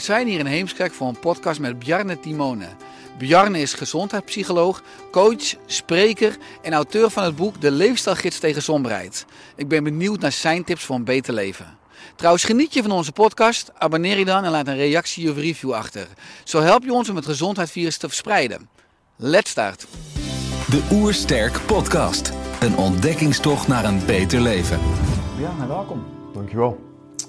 Zijn hier in Heemskerk voor een podcast met Bjarne Timone. Bjarne is gezondheidspsycholoog, coach, spreker en auteur van het boek De Leefstijlgids tegen somberheid. Ik ben benieuwd naar zijn tips voor een beter leven. Trouwens, geniet je van onze podcast? Abonneer je dan en laat een reactie of review achter. Zo help je ons om het gezondheidsvirus te verspreiden. Let's start. De Oersterk Podcast. Een ontdekkingstocht naar een beter leven. Bjarne, welkom. Dankjewel.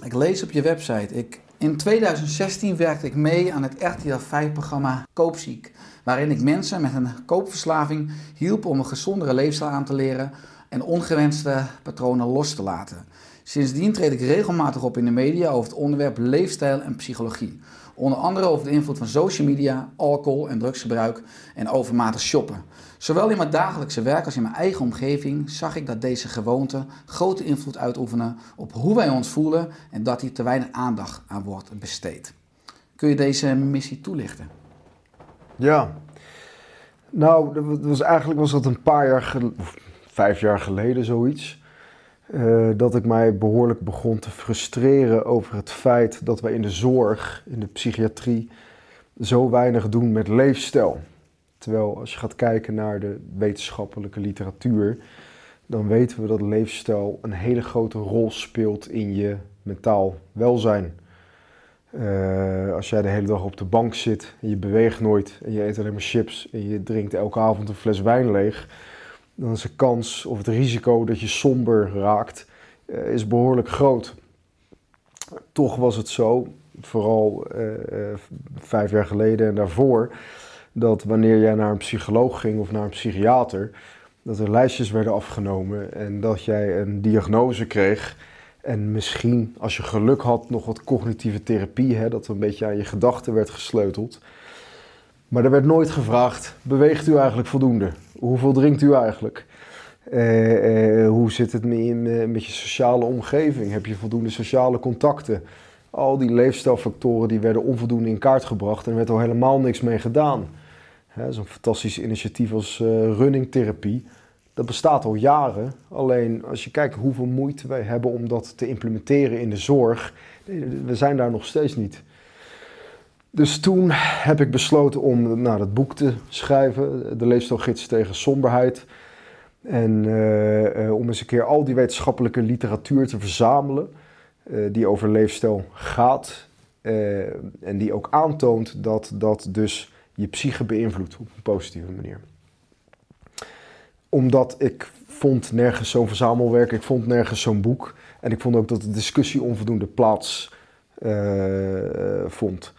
Ik lees op je website. Ik, in 2016 werkte ik mee aan het RTL 5-programma Koopziek. Waarin ik mensen met een koopverslaving hielp om een gezondere leefstijl aan te leren en ongewenste patronen los te laten. Sindsdien treed ik regelmatig op in de media over het onderwerp leefstijl en psychologie. Onder andere over de invloed van social media, alcohol en drugsgebruik en overmatig shoppen. Zowel in mijn dagelijkse werk als in mijn eigen omgeving zag ik dat deze gewoonten grote invloed uitoefenen op hoe wij ons voelen en dat hier te weinig aandacht aan wordt besteed. Kun je deze missie toelichten? Ja. Nou, dat was, eigenlijk was dat een paar jaar geleden, vijf jaar geleden zoiets. eh, dat ik mij behoorlijk begon te frustreren over het feit dat wij in de zorg, in de psychiatrie, zo weinig doen met leefstijl. Terwijl als je gaat kijken naar de wetenschappelijke literatuur, dan weten we dat leefstijl een hele grote rol speelt in je mentaal welzijn. Eh, als jij de hele dag op de bank zit en je beweegt nooit en je eet alleen maar chips en je drinkt elke avond een fles wijn leeg, dan is de kans of het risico dat je somber raakt eh, is behoorlijk groot. Toch was het zo, vooral eh, vijf jaar geleden en daarvoor, dat wanneer jij naar een psycholoog ging of naar een psychiater, dat er lijstjes werden afgenomen en dat jij een diagnose kreeg. En misschien, als je geluk had, nog wat cognitieve therapie, hè, dat een beetje aan je gedachten werd gesleuteld. Maar er werd nooit gevraagd, beweegt u eigenlijk voldoende? Hoeveel drinkt u eigenlijk? Eh, eh, hoe zit het met je, met je sociale omgeving? Heb je voldoende sociale contacten? Al die leefstijlfactoren die werden onvoldoende in kaart gebracht en er werd al helemaal niks mee gedaan. Zo'n fantastisch initiatief als eh, runningtherapie, dat bestaat al jaren. Alleen als je kijkt hoeveel moeite wij hebben om dat te implementeren in de zorg, we zijn daar nog steeds niet. Dus toen heb ik besloten om nou, dat boek te schrijven, De Leefstijlgids tegen somberheid. En eh, eh, om eens een keer al die wetenschappelijke literatuur te verzamelen die over leefstijl gaat. en die ook aantoont dat dat dus je psyche beïnvloedt op een positieve manier. Omdat ik vond nergens zo'n verzamelwerk, ik vond nergens zo'n boek. En ik vond ook dat de discussie onvoldoende plaats eh, vond.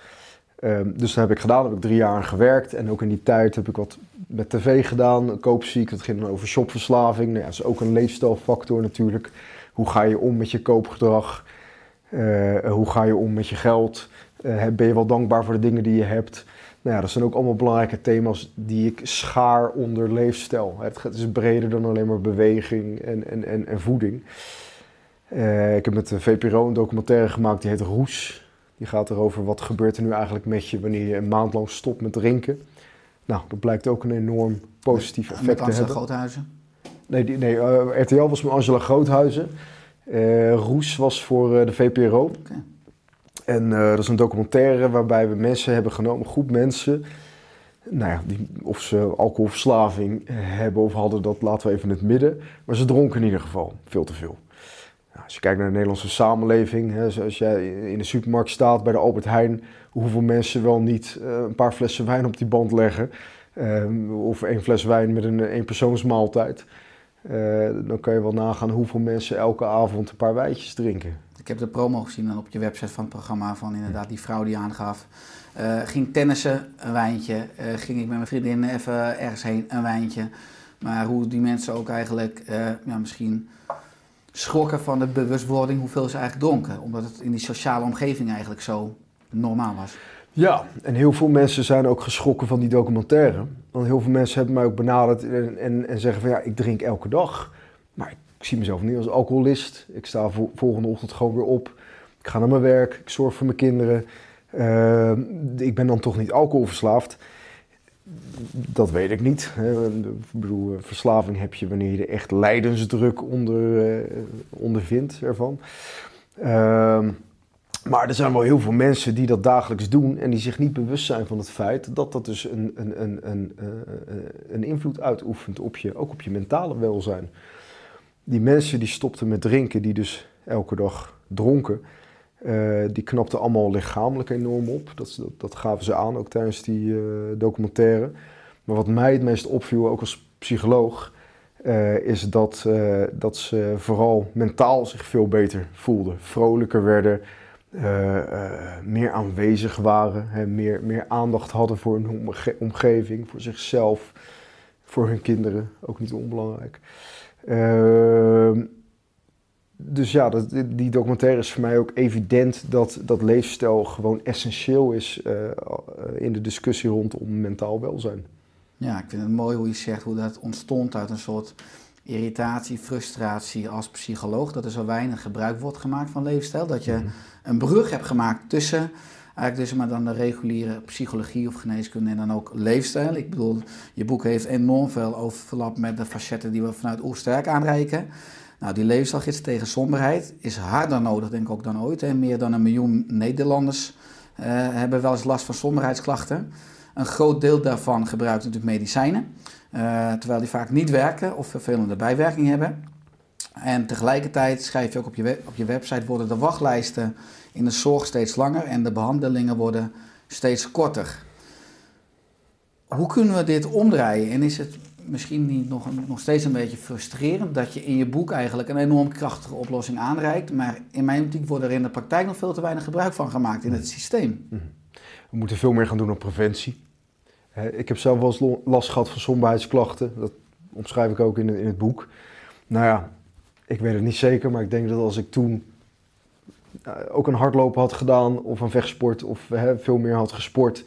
Ehm, dus dat heb ik gedaan, heb ik drie jaar aan gewerkt. En ook in die tijd heb ik wat met tv gedaan, koopziek. Dat ging dan over shopverslaving. Nou ja, dat is ook een leefstijlfactor natuurlijk. Hoe ga je om met je koopgedrag? Eh, hoe ga je om met je geld? Eh, ben je wel dankbaar voor de dingen die je hebt? Nou ja, dat zijn ook allemaal belangrijke thema's die ik schaar onder leefstijl. Het is breder dan alleen maar beweging en, en, en, en voeding. Eh, ik heb met de VPRO een documentaire gemaakt die heet Roes. Die gaat erover wat gebeurt er nu eigenlijk met je wanneer je een maand lang stopt met drinken. Nou, dat blijkt ook een enorm positief effect Met te Angela hebben. Groothuizen. Nee, die, nee eh, RTL was met Angela Groothuizen. Eh, Roes was voor de VPRO. En eh, dat is een documentaire waarbij we mensen hebben genomen, een groep mensen. Nou ja, die, of ze alcoholverslaving hebben of hadden, dat laten we even in het midden. Maar ze dronken in ieder geval veel te veel. Nou, als je kijkt naar de Nederlandse samenleving, hè, zoals jij in de supermarkt staat bij de Albert Heijn, hoeveel mensen wel niet eh, een paar flessen wijn op die band leggen. Ehm, of één fles wijn met een eenpersoonsmaaltijd. Uh, dan kan je wel nagaan hoeveel mensen elke avond een paar wijtjes drinken. Ik heb de promo gezien dan op je website van het programma van inderdaad die vrouw die aangaf. Uh, ging tennissen, een wijntje. Uh, ging ik met mijn vriendin even ergens heen, een wijntje. Maar hoe die mensen ook eigenlijk ja, misschien schrokken van de bewustwording hoeveel ze eigenlijk dronken. Omdat het in die sociale omgeving eigenlijk zo normaal was. Ja, en heel veel mensen zijn ook geschrokken van die documentaire. Want heel veel mensen hebben mij ook benaderd en, en, en zeggen van ja, ik drink elke dag. Ik zie mezelf niet als alcoholist. Ik sta volgende ochtend gewoon weer op. Ik ga naar mijn werk, ik zorg voor mijn kinderen. Uh, ik ben dan toch niet alcoholverslaafd. Dat weet ik niet. Ik bedoel, verslaving heb je wanneer je er echt lijdensdruk onder, uh, ondervindt ervan. Uh, maar er zijn wel heel veel mensen die dat dagelijks doen en die zich niet bewust zijn van het feit dat dat dus een, een, een, een, eh, een invloed uitoefent op je, ook op je mentale welzijn. Die mensen die stopten met drinken, die dus elke dag dronken, uh, die knapten allemaal lichamelijk enorm op. Dat, dat, gaven ze aan, ook tijdens die uh, documentaire. Maar wat mij het meest opviel, ook als psycholoog, uh, is dat, dat ze vooral mentaal zich veel beter voelden. Vrolijker werden, meer aanwezig waren, hè, meer, meer aandacht hadden voor hun omge omgeving, voor zichzelf, voor hun kinderen, ook niet onbelangrijk. Ehm, dus ja, dat, die documentaire is voor mij ook evident dat, dat leefstijl gewoon essentieel is uh, in de discussie rondom mentaal welzijn. Ja, ik vind het mooi hoe je zegt hoe dat ontstond uit een soort irritatie, frustratie als psycholoog. Dat er zo weinig gebruik wordt gemaakt van leefstijl. Dat je mhm. een brug hebt gemaakt tussen eigenlijk dus maar dan de reguliere psychologie of geneeskunde en dan ook leefstijl. Ik bedoel, je boek heeft enorm veel overlap met de facetten die we vanuit Oersterk aanreiken. Nou, die leefstijlgids tegen somberheid is harder nodig, denk ik ook dan ooit. Meer dan een miljoen Nederlanders uh, hebben wel eens last van somberheidsklachten. Een groot deel daarvan gebruikt natuurlijk medicijnen, uh, terwijl die vaak niet werken of vervelende bijwerkingen hebben. En tegelijkertijd schrijf je ook op je, op je website worden de wachtlijsten in de zorg steeds langer en de behandelingen worden steeds korter. Hoe kunnen we dit omdraaien? En is het misschien niet nog, nog steeds een beetje frustrerend dat je in je boek eigenlijk een enorm krachtige oplossing aanreikt, maar in mijn optiek wordt er in de praktijk nog veel te weinig gebruik van gemaakt in het systeem. Mhm. We moeten veel meer gaan doen op preventie. Ik heb zelf wel eens last gehad van somberheidsklachten. Dat omschrijf ik ook in, in het boek. Nou ja, ik weet het niet zeker, maar ik denk dat als ik toen ook een hardlopen had gedaan of een vechtsport of veel meer had gesport,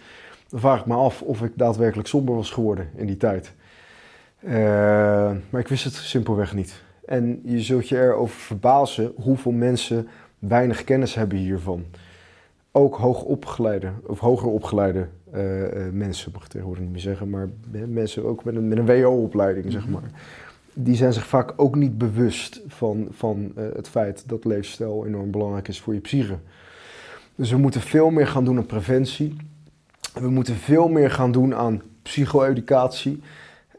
dan vraag ik me af of ik daadwerkelijk somber was geworden in die tijd. Uh, maar ik wist het simpelweg niet. En je zult je erover verbazen hoeveel mensen weinig kennis hebben hiervan. Ook hoogopgeleide of hoger opgeleide uh, mensen, mag ik tegenwoordig niet meer zeggen, maar mensen ook met een, met een WO-opleiding, zeg mhm. maar die zijn zich vaak ook niet bewust van, van uh, het feit dat leefstijl enorm belangrijk is voor je psyche. Dus we moeten veel meer gaan doen aan preventie. We moeten veel meer gaan doen aan psycho-educatie.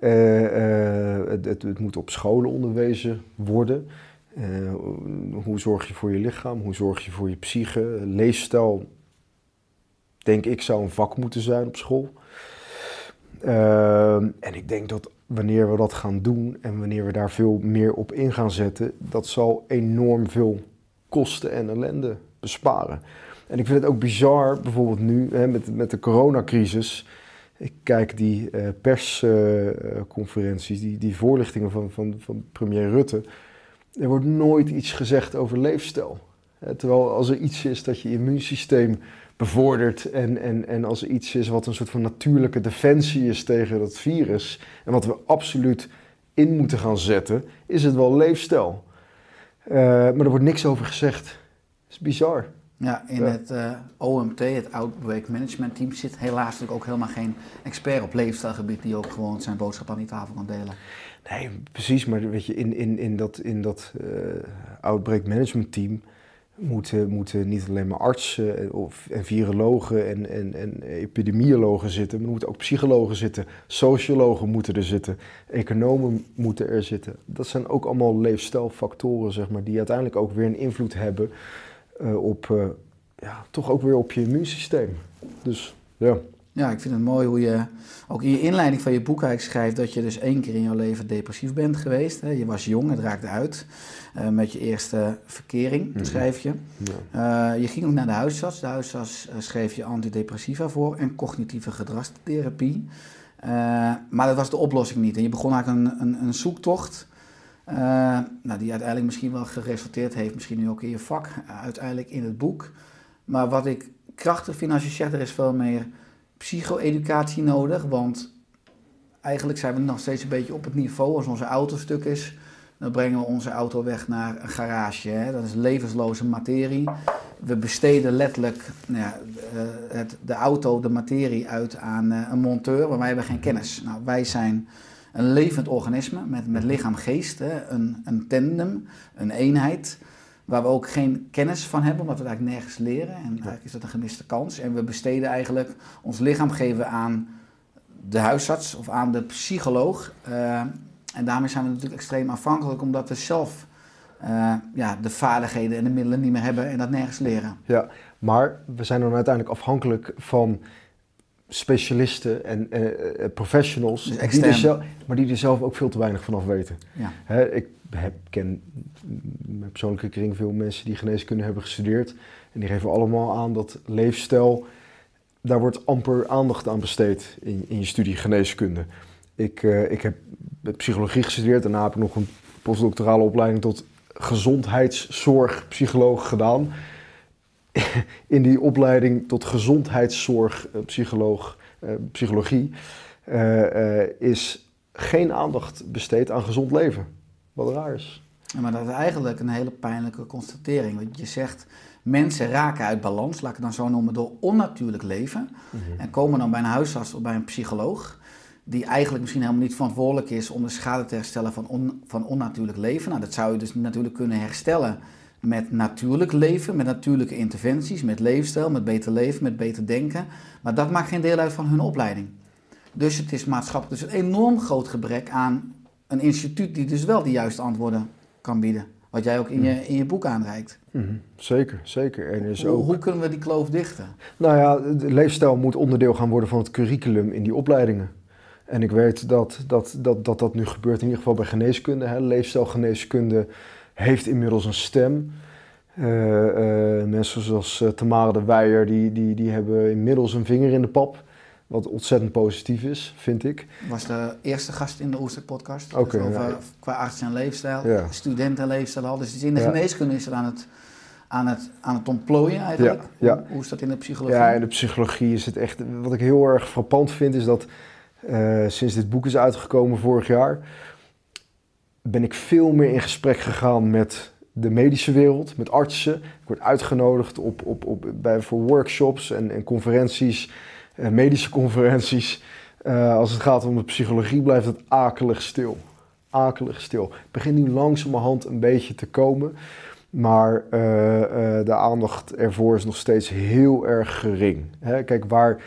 Uh, uh, het, het, het, moet op scholen onderwezen worden. hoe zorg je voor je lichaam? Hoe zorg je voor je psyche? Leefstijl, denk ik, zou een vak moeten zijn op school. en ik denk dat wanneer we dat gaan doen en wanneer we daar veel meer op in gaan zetten, dat zal enorm veel kosten en ellende besparen. En ik vind het ook bizar, bijvoorbeeld nu hè, met, met de coronacrisis. Ik kijk die uh, persconferenties, die, die voorlichtingen van, van, van premier Rutte. Er wordt nooit iets gezegd over leefstijl. terwijl als er iets is dat je immuunsysteem bevordert. En, en, en als iets is wat een soort van natuurlijke defensie is tegen dat virus. En wat we absoluut in moeten gaan zetten, is het wel leefstijl. Uh, maar er wordt niks over gezegd. Dat is bizar. Ja, in het uh, eh, OMT, het Outbreak Management Team, zit helaas natuurlijk ook helemaal geen expert op leefstijlgebied die ook gewoon zijn boodschap aan die tafel kan delen. Nee, precies. Maar weet je, in, in, in dat, in dat uh, Outbreak Management Team moeten, moeten niet alleen maar artsen en- of, en virologen en, en, en epidemiologen zitten, maar er moeten ook psychologen zitten, sociologen moeten er zitten, economen moeten er zitten. Dat zijn ook allemaal leefstijlfactoren, zeg maar, die uiteindelijk ook weer een invloed hebben eh, op, eh, ja, toch ook weer op je immuunsysteem. Dus ja. Ja, ik vind het mooi hoe je ook in je inleiding van je boek eigenlijk schrijft dat je dus één keer in jouw leven depressief bent geweest. Hè. Je was jong, het raakte uit eh, met je eerste verkering, Mhm. schrijf je. ja. Eh, je ging ook naar de huisarts. De huisarts eh, schreef je antidepressiva voor en cognitieve gedragstherapie. Maar dat was de oplossing niet. En je begon eigenlijk een, een, een zoektocht. nou, die uiteindelijk misschien wel geresulteerd heeft, misschien nu ook in je vak, uiteindelijk in het boek. Maar wat ik krachtig vind als je zegt, er is veel meer psycho-educatie nodig. Want eigenlijk zijn we nog steeds een beetje op het niveau als onze auto stuk is. Dan brengen we onze auto weg naar een garage. Hè? Dat is levensloze materie. We besteden letterlijk nou ja, eh, het, de auto, de materie uit aan eh, een monteur, maar wij hebben geen kennis. Nou, wij zijn een levend organisme met, met lichaam-geest? Een, een tandem, een eenheid, waar we ook geen kennis van hebben, omdat we het eigenlijk nergens leren. En eigenlijk is dat een gemiste kans. En we besteden eigenlijk ons lichaam geven aan de huisarts of aan de psycholoog. Eh, en daarmee zijn we natuurlijk extreem afhankelijk, omdat we zelf eh, ja, de vaardigheden en de middelen niet meer hebben en dat nergens leren. Ja, maar we zijn dan uiteindelijk afhankelijk van specialisten en eh, eh, professionals, Dus die er zelf, maar die er zelf ook veel te weinig vanaf weten. Ja. Hè, ik heb, ken in mijn persoonlijke kring veel mensen die geneeskunde hebben gestudeerd. En die geven allemaal aan dat leefstijl, daar wordt amper aandacht aan besteed in, in je studie geneeskunde. Ik, eh, ik heb psychologie gestudeerd, daarna heb ik nog een postdoctorale opleiding tot gezondheidszorgpsycholoog gedaan. In die opleiding tot gezondheidszorgpsycholoog, eh, psychologie, eh, eh, is geen aandacht besteed aan gezond leven. Wat raar is. Ja, Maar dat is eigenlijk een hele pijnlijke constatering. Want je zegt, mensen raken uit balans, laat ik het dan zo noemen, door onnatuurlijk leven. En komen dan bij een huisarts of bij een psycholoog, die eigenlijk misschien helemaal niet verantwoordelijk is om de schade te herstellen van, on- van onnatuurlijk leven. Nou, dat zou je dus natuurlijk kunnen herstellen met natuurlijk leven, met natuurlijke interventies, met leefstijl, met beter leven, met beter denken. Maar dat maakt geen deel uit van hun opleiding. Dus het is maatschappelijk dus een enorm groot gebrek aan een instituut die dus wel de juiste antwoorden kan bieden. Wat jij ook in je, in je boek aanreikt. Mhm, Zeker, zeker. En is Hoe, ook... hoe kunnen we die kloof dichten? Nou ja, de leefstijl moet onderdeel gaan worden van het curriculum in die opleidingen. En ik weet dat dat, dat, dat, dat nu gebeurt, in ieder geval bij geneeskunde. Hè. Leefstijlgeneeskunde heeft inmiddels een stem. Eh, eh, mensen zoals eh, Tamara de Weijer, die, die, die hebben inmiddels een vinger in de pap. Wat ontzettend positief is, vind ik. was de eerste gast in de Oester podcast. Dus over, ja. Qua arts en leefstijl, Ja. studenten en leefstijl al. Dus in de Ja. geneeskunde is het aan het, aan het, aan het ontplooien eigenlijk. Hoe, hoe is dat in de psychologie? Ja, in de psychologie is het echt. Wat ik heel erg frappant vind, is dat sinds dit boek is uitgekomen vorig jaar, ben ik veel meer in gesprek gegaan met de medische wereld, met artsen. Ik word uitgenodigd op, op, op, bij, voor workshops en, en conferenties, eh, medische conferenties. Eh, als het gaat om de psychologie, blijft het akelig stil. Akelig stil. Het begint nu langzamerhand een beetje te komen. Maar eh, de aandacht ervoor is nog steeds heel erg gering. Hè, kijk, waar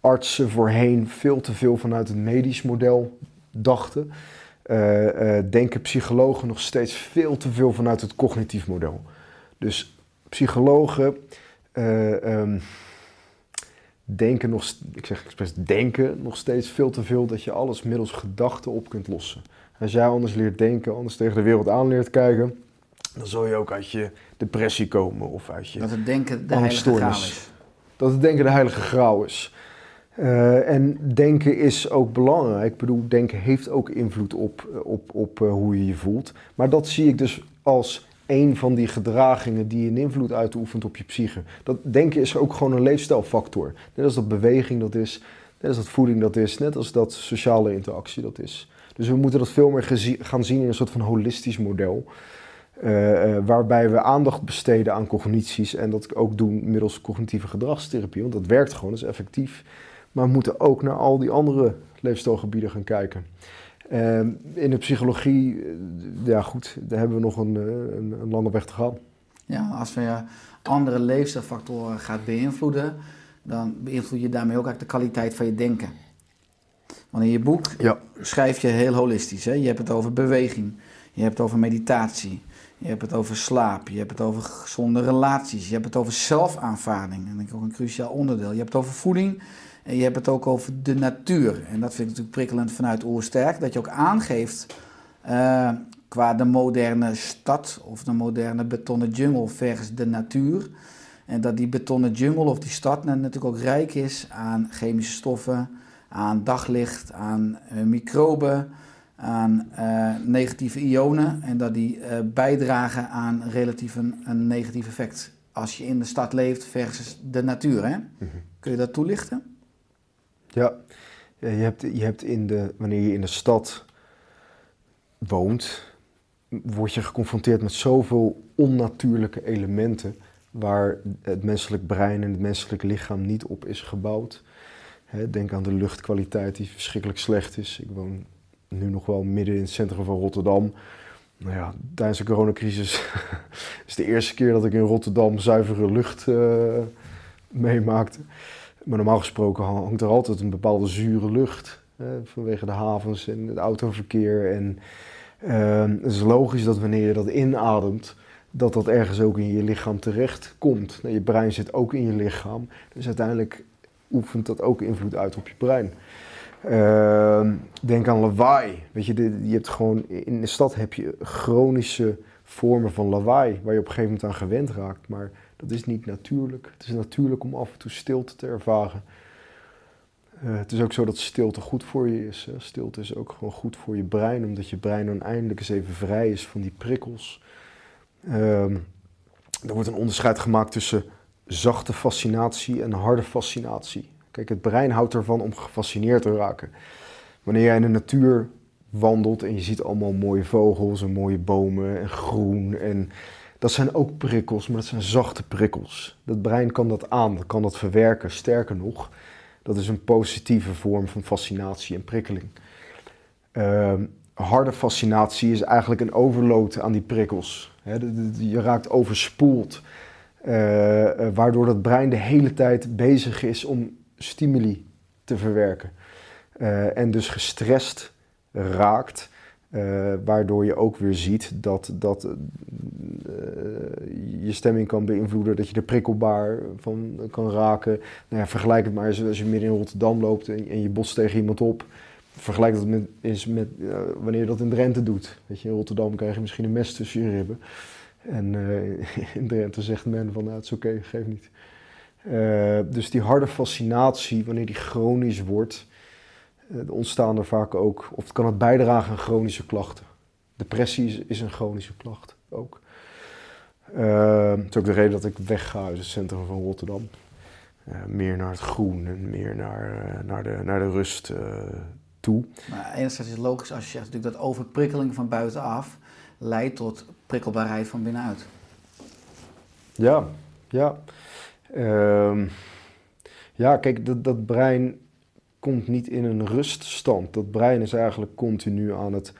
artsen voorheen veel te veel vanuit het medisch model dachten, eh, eh, denken psychologen nog steeds veel te veel vanuit het cognitief model. Dus psychologen eh, ehm, denken nog, ik zeg expres denken nog steeds veel te veel dat je alles middels gedachten op kunt lossen. Als jij anders leert denken, anders tegen de wereld aan leert kijken, dan zul je ook uit je depressie komen of uit je Dat het denken de heilige graal is. dat het denken de heilige graal is. Eh, en denken is ook belangrijk. Ik bedoel, denken heeft ook invloed op, op, op eh, hoe je je voelt. Maar dat zie ik dus als een van die gedragingen die een invloed uitoefent op je psyche. Dat denken is ook gewoon een leefstijlfactor. Net als dat beweging dat is, net als dat voeding dat is, net als dat sociale interactie dat is. Dus we moeten dat veel meer gaan zien in een soort van holistisch model. Eh, eh, waarbij we aandacht besteden aan cognities en dat ook doen middels cognitieve gedragstherapie, want dat werkt gewoon, dat is effectief. Maar we moeten ook naar al die andere leefstijlgebieden gaan kijken. Eh, in de psychologie, eh, ja goed, daar hebben we nog een, eh, een, een lange weg te gaan. Ja, als we andere leefstijlfactoren gaat beïnvloeden, dan beïnvloed je daarmee ook eigenlijk de kwaliteit van je denken. Want in je boek Ja. schrijf je heel holistisch. Hè? Je hebt het over beweging, je hebt het over meditatie, je hebt het over slaap, je hebt het over gezonde relaties, je hebt het over zelfaanvaarding. En dat is ook een cruciaal onderdeel. Je hebt het over voeding en je hebt het ook over de natuur. En dat vind ik natuurlijk prikkelend vanuit Oersterk, dat je ook aangeeft eh, qua de moderne stad of de moderne betonnen jungle versus de natuur. En dat die betonnen jungle of die stad natuurlijk ook rijk is aan chemische stoffen, aan daglicht, aan eh, microben, aan eh, negatieve ionen. En dat die bijdragen aan relatief een, een negatief effect als je in de stad leeft versus de natuur. Hè? Kun je dat toelichten? Ja, je hebt, je hebt in de, wanneer je in de stad woont, word je geconfronteerd met zoveel onnatuurlijke elementen waar het menselijk brein en het menselijk lichaam niet op is gebouwd. Denk aan de luchtkwaliteit die verschrikkelijk slecht is. Ik woon nu nog wel midden in het centrum van Rotterdam. Nou ja, tijdens de coronacrisis is de eerste keer dat ik in Rotterdam zuivere lucht eh, meemaakte. Maar normaal gesproken hangt er altijd een bepaalde zure lucht. eh, vanwege de havens en het autoverkeer. En eh, het is logisch dat wanneer je dat inademt, dat dat ergens ook in je lichaam terecht komt. Nou, je brein zit ook in je lichaam. Dus uiteindelijk oefent dat ook invloed uit op je brein. Eh, denk aan lawaai. Weet je, je hebt gewoon, in de stad heb je chronische vormen van lawaai, waar je op een gegeven moment aan gewend raakt. Maar dat is niet natuurlijk. Het is natuurlijk om af en toe stilte te ervaren. Eh, het is ook zo dat stilte goed voor je is. Hè. Stilte is ook gewoon goed voor je brein, omdat je brein dan eindelijk eens even vrij is van die prikkels. Ehm, er wordt een onderscheid gemaakt tussen zachte fascinatie en harde fascinatie. Kijk, het brein houdt ervan om gefascineerd te raken. Wanneer jij in de natuur wandelt en je ziet allemaal mooie vogels en mooie bomen en groen en dat zijn ook prikkels, maar dat zijn zachte prikkels. Dat brein kan dat aan, kan dat verwerken. Sterker nog, dat is een positieve vorm van fascinatie en prikkeling. Ehm, harde fascinatie is eigenlijk een overload aan die prikkels. Je raakt overspoeld, eh, eh, waardoor dat brein de hele tijd bezig is om stimuli te verwerken. Eh, en dus gestrest raakt, eh, waardoor je ook weer ziet dat, dat eh, je stemming kan beïnvloeden, dat je er prikkelbaar van kan raken. Nou ja, vergelijk het maar eens als je midden in Rotterdam loopt en, je botst tegen iemand op. Vergelijk dat met, eens met eh, wanneer je dat in Drenthe doet. Weet je, in Rotterdam krijg je misschien een mes tussen je ribben. En in Drenthe zegt men van, nou, het is oké, geef niet. Dus die harde fascinatie, wanneer die chronisch wordt, ontstaan er vaak ook, of kan het bijdragen aan chronische klachten. Depressie is, is een chronische klacht ook. Eh, het is ook de reden dat ik wegga uit het centrum van Rotterdam. Eh, meer naar het groen en meer naar, eh, naar, de, naar de rust eh, toe. Maar enerzijds is het logisch als je zegt natuurlijk dat overprikkeling van buitenaf leidt tot prikkelbaarheid van binnenuit. Ja, ja. Ehm, ja, kijk, dat, dat brein komt niet in een ruststand. Dat brein is eigenlijk continu aan het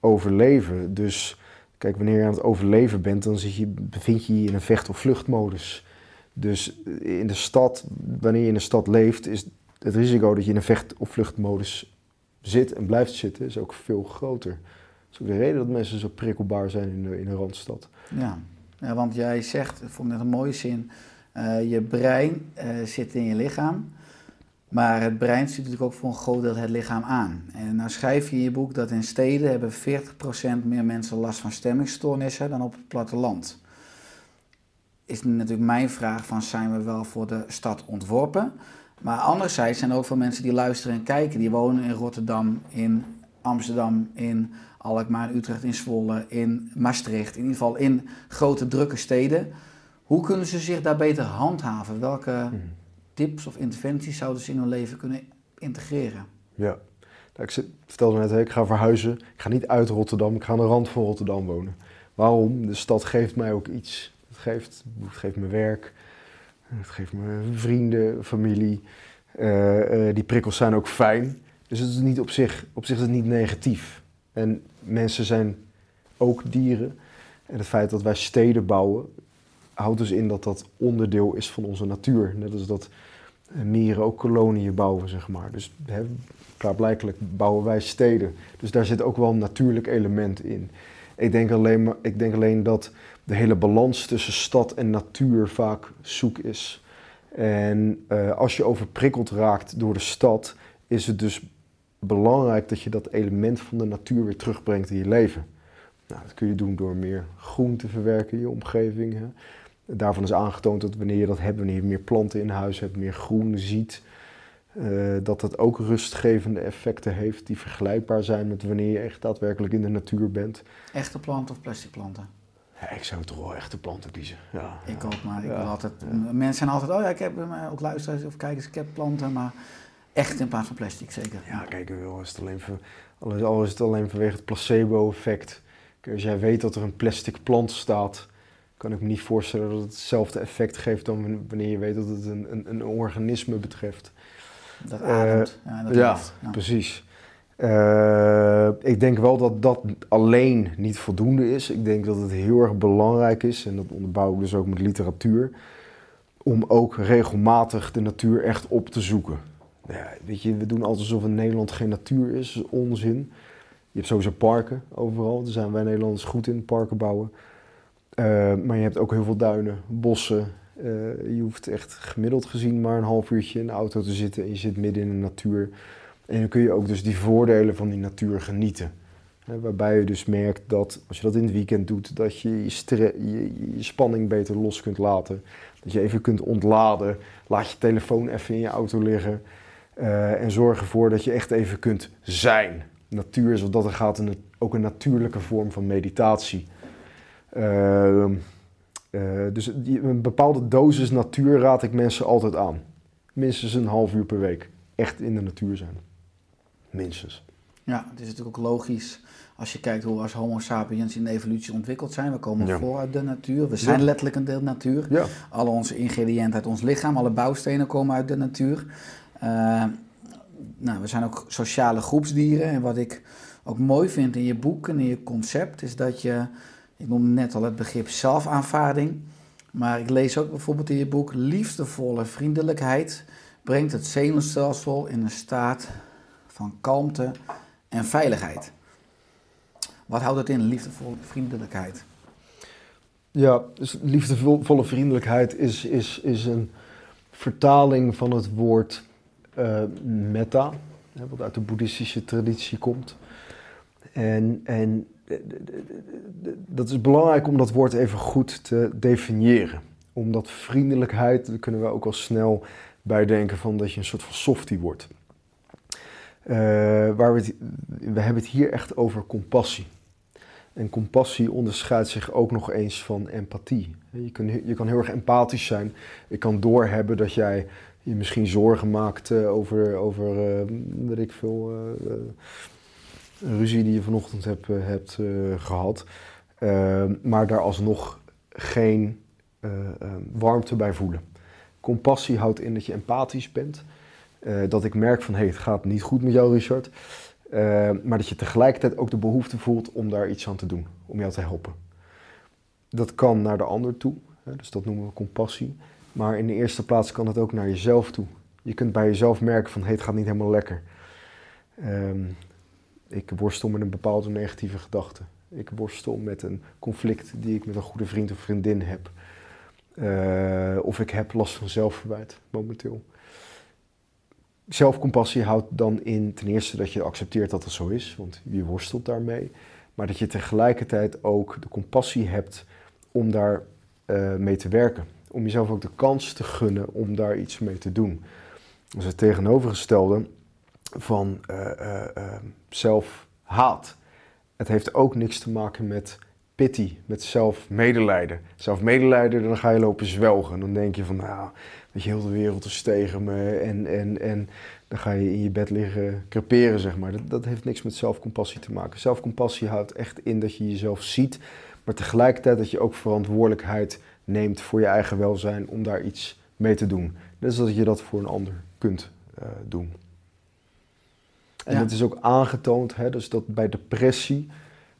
overleven. Dus kijk, wanneer je aan het overleven bent, dan zit je, bevind je je in een vecht- of vluchtmodus. Dus in de stad, wanneer je in de stad leeft, is het risico dat je in een vecht- of vluchtmodus zit en blijft zitten, is ook veel groter. Dat is ook de reden dat mensen zo prikkelbaar zijn in de, in Randstad. Ja. ja, want jij zegt, ik vond net een mooie zin, eh, je brein eh, zit in je lichaam, maar het brein stuurt natuurlijk ook voor een groot deel het lichaam aan. En nou schrijf je in je boek dat in steden hebben 40% meer mensen last van stemmingstoornissen dan op het platteland. Is natuurlijk mijn vraag van zijn we wel voor de stad ontworpen? Maar anderzijds zijn er ook veel mensen die luisteren en kijken. Die wonen in Rotterdam, in Amsterdam, in Alkmaar, in Utrecht, in Zwolle, in Maastricht. In ieder geval in grote drukke steden. Hoe kunnen ze zich daar beter handhaven? Welke tips of interventies zouden ze in hun leven kunnen integreren? Ja. Nou, ik vertelde net, ik ga verhuizen. Ik ga niet uit Rotterdam, ik ga aan de rand van Rotterdam wonen. Waarom? De stad geeft mij ook iets. Het geeft, het geeft me werk, het geeft me vrienden, familie. Eh, eh, die prikkels zijn ook fijn. Dus het is niet op zich, op zich is het niet negatief. En mensen zijn ook dieren. En het feit dat wij steden bouwen, houdt dus in dat dat onderdeel is van onze natuur. Net als dat eh, mieren ook koloniën bouwen, zeg maar. Dus hè, klaarblijkelijk bouwen wij steden. Dus daar zit ook wel een natuurlijk element in. Ik denk alleen, maar, ik denk alleen dat de hele balans tussen stad en natuur vaak zoek is. En eh, als je overprikkeld raakt door de stad, is het dus belangrijk dat je dat element van de natuur weer terugbrengt in je leven. Nou, dat kun je doen door meer groen te verwerken in je omgeving. Hè. Daarvan is aangetoond dat wanneer je dat hebt, wanneer je meer planten in huis hebt, meer groen ziet, eh, dat dat ook rustgevende effecten heeft die vergelijkbaar zijn met wanneer je echt daadwerkelijk in de natuur bent. Echte planten of plastic planten? Ja, ik zou toch wel echte planten kiezen. Ja, Ik ook, maar ik Ja, wil altijd... Mensen zijn altijd, oh ja, ik heb eh, ook luisteraars of kijkers, ik heb planten, maar echt in plaats van plastic, zeker. Ja, kijk, wel is het alleen, voor, al is- het alleen vanwege het placebo-effect. Als jij weet dat er een plastic plant staat, kan ik me niet voorstellen dat het hetzelfde effect geeft dan wanneer je weet dat het een, een, een organisme betreft. Dat Eh, ademt. ja, dat ja, precies. Eh, ik denk wel dat dat alleen niet voldoende is. Ik denk dat het heel erg belangrijk is, en dat onderbouw ik dus ook met literatuur, om ook regelmatig de natuur echt op te zoeken. Ja, weet je, we doen altijd alsof in Nederland geen natuur is. Dat is onzin. Je hebt sowieso parken overal. Daar zijn wij Nederlanders goed in, parken bouwen. Eh, maar je hebt ook heel veel duinen, bossen. Eh, je hoeft echt gemiddeld gezien maar een half uurtje in de auto te zitten en je zit midden in de natuur. En dan kun je ook dus die voordelen van die natuur genieten. Waarbij je dus merkt dat als je dat in het weekend doet, dat je je, spanning beter los kunt laten. Dat je even kunt ontladen. Laat je telefoon even in je auto liggen. eh, en zorg ervoor dat je echt even kunt zijn. Natuur is wat dat er gaat ook een natuurlijke vorm van meditatie. Ehm, eh, dus een bepaalde dosis natuur raad ik mensen altijd aan. Minstens een half uur per week. Echt in de natuur zijn. Minstens. Ja, het is natuurlijk ook logisch als je kijkt hoe we als homo sapiens in de evolutie ontwikkeld zijn. We komen Ja. voor uit de natuur. We zijn Ja. letterlijk een deel natuur. Ja. Alle onze ingrediënten uit ons lichaam, alle bouwstenen komen uit de natuur. Eh, nou, we zijn ook sociale groepsdieren. En wat ik ook mooi vind in je boek en in je concept, is dat je, ik noemde net al het begrip zelfaanvaarding. Maar ik lees ook bijvoorbeeld in je boek, liefdevolle vriendelijkheid brengt het zenuwstelsel in een staat van kalmte en veiligheid. Wat houdt het in, liefdevolle vriendelijkheid? Ja, dus liefdevolle vriendelijkheid is, is, is een vertaling van het woord eh, metta, wat uit de boeddhistische traditie komt. En, en dat is belangrijk om dat woord even goed te definiëren. Omdat vriendelijkheid, daar kunnen we ook al snel bij denken van dat je een soort van softie wordt. Eh, waar we, we hebben het hier echt over compassie. En compassie onderscheidt zich ook nog eens van empathie. Je kan, je kan heel erg empathisch zijn. Je kan doorhebben dat jij je misschien zorgen maakt over, over weet ik veel, eh, een ruzie die je vanochtend hebt, eh, eh, gehad. Eh, maar daar alsnog geen eh, eh, warmte bij voelen. Compassie houdt in dat je empathisch bent. Dat ik merk van, hé, hey, het gaat niet goed met jou, Richard. Uh, maar dat je tegelijkertijd ook de behoefte voelt om daar iets aan te doen, om jou te helpen. Dat kan naar de ander toe, hè, dus dat noemen we compassie. Maar in de eerste plaats kan het ook naar jezelf toe. Je kunt bij jezelf merken van, hey, het gaat niet helemaal lekker. Ik worstel met een bepaalde negatieve gedachte. Ik worstel met een conflict die ik met een goede vriend of vriendin heb. Uh, of ik heb last van zelfverwijt momenteel. Zelfcompassie houdt dan in ten eerste dat je accepteert dat het zo is, want je worstelt daarmee. Maar dat je tegelijkertijd ook de compassie hebt om daar uh, mee te werken. Om jezelf ook de kans te gunnen om daar iets mee te doen. Dat is het tegenovergestelde van uh, uh, zelfhaat. Het heeft ook niks te maken met pity, met zelfmedelijden. Zelfmedelijden, dan ga je lopen zwelgen. Dan denk je van, nou, weet je, heel de wereld is tegen me. En, en, en dan ga je in je bed liggen creperen, zeg maar. Dat, dat heeft niks met zelfcompassie te maken. Zelfcompassie houdt echt in dat je jezelf ziet, maar tegelijkertijd dat je ook verantwoordelijkheid neemt voor je eigen welzijn om daar iets mee te doen. Net zoals je dat voor een ander kunt doen. En het is ook aangetoond, hè, dus dat bij depressie,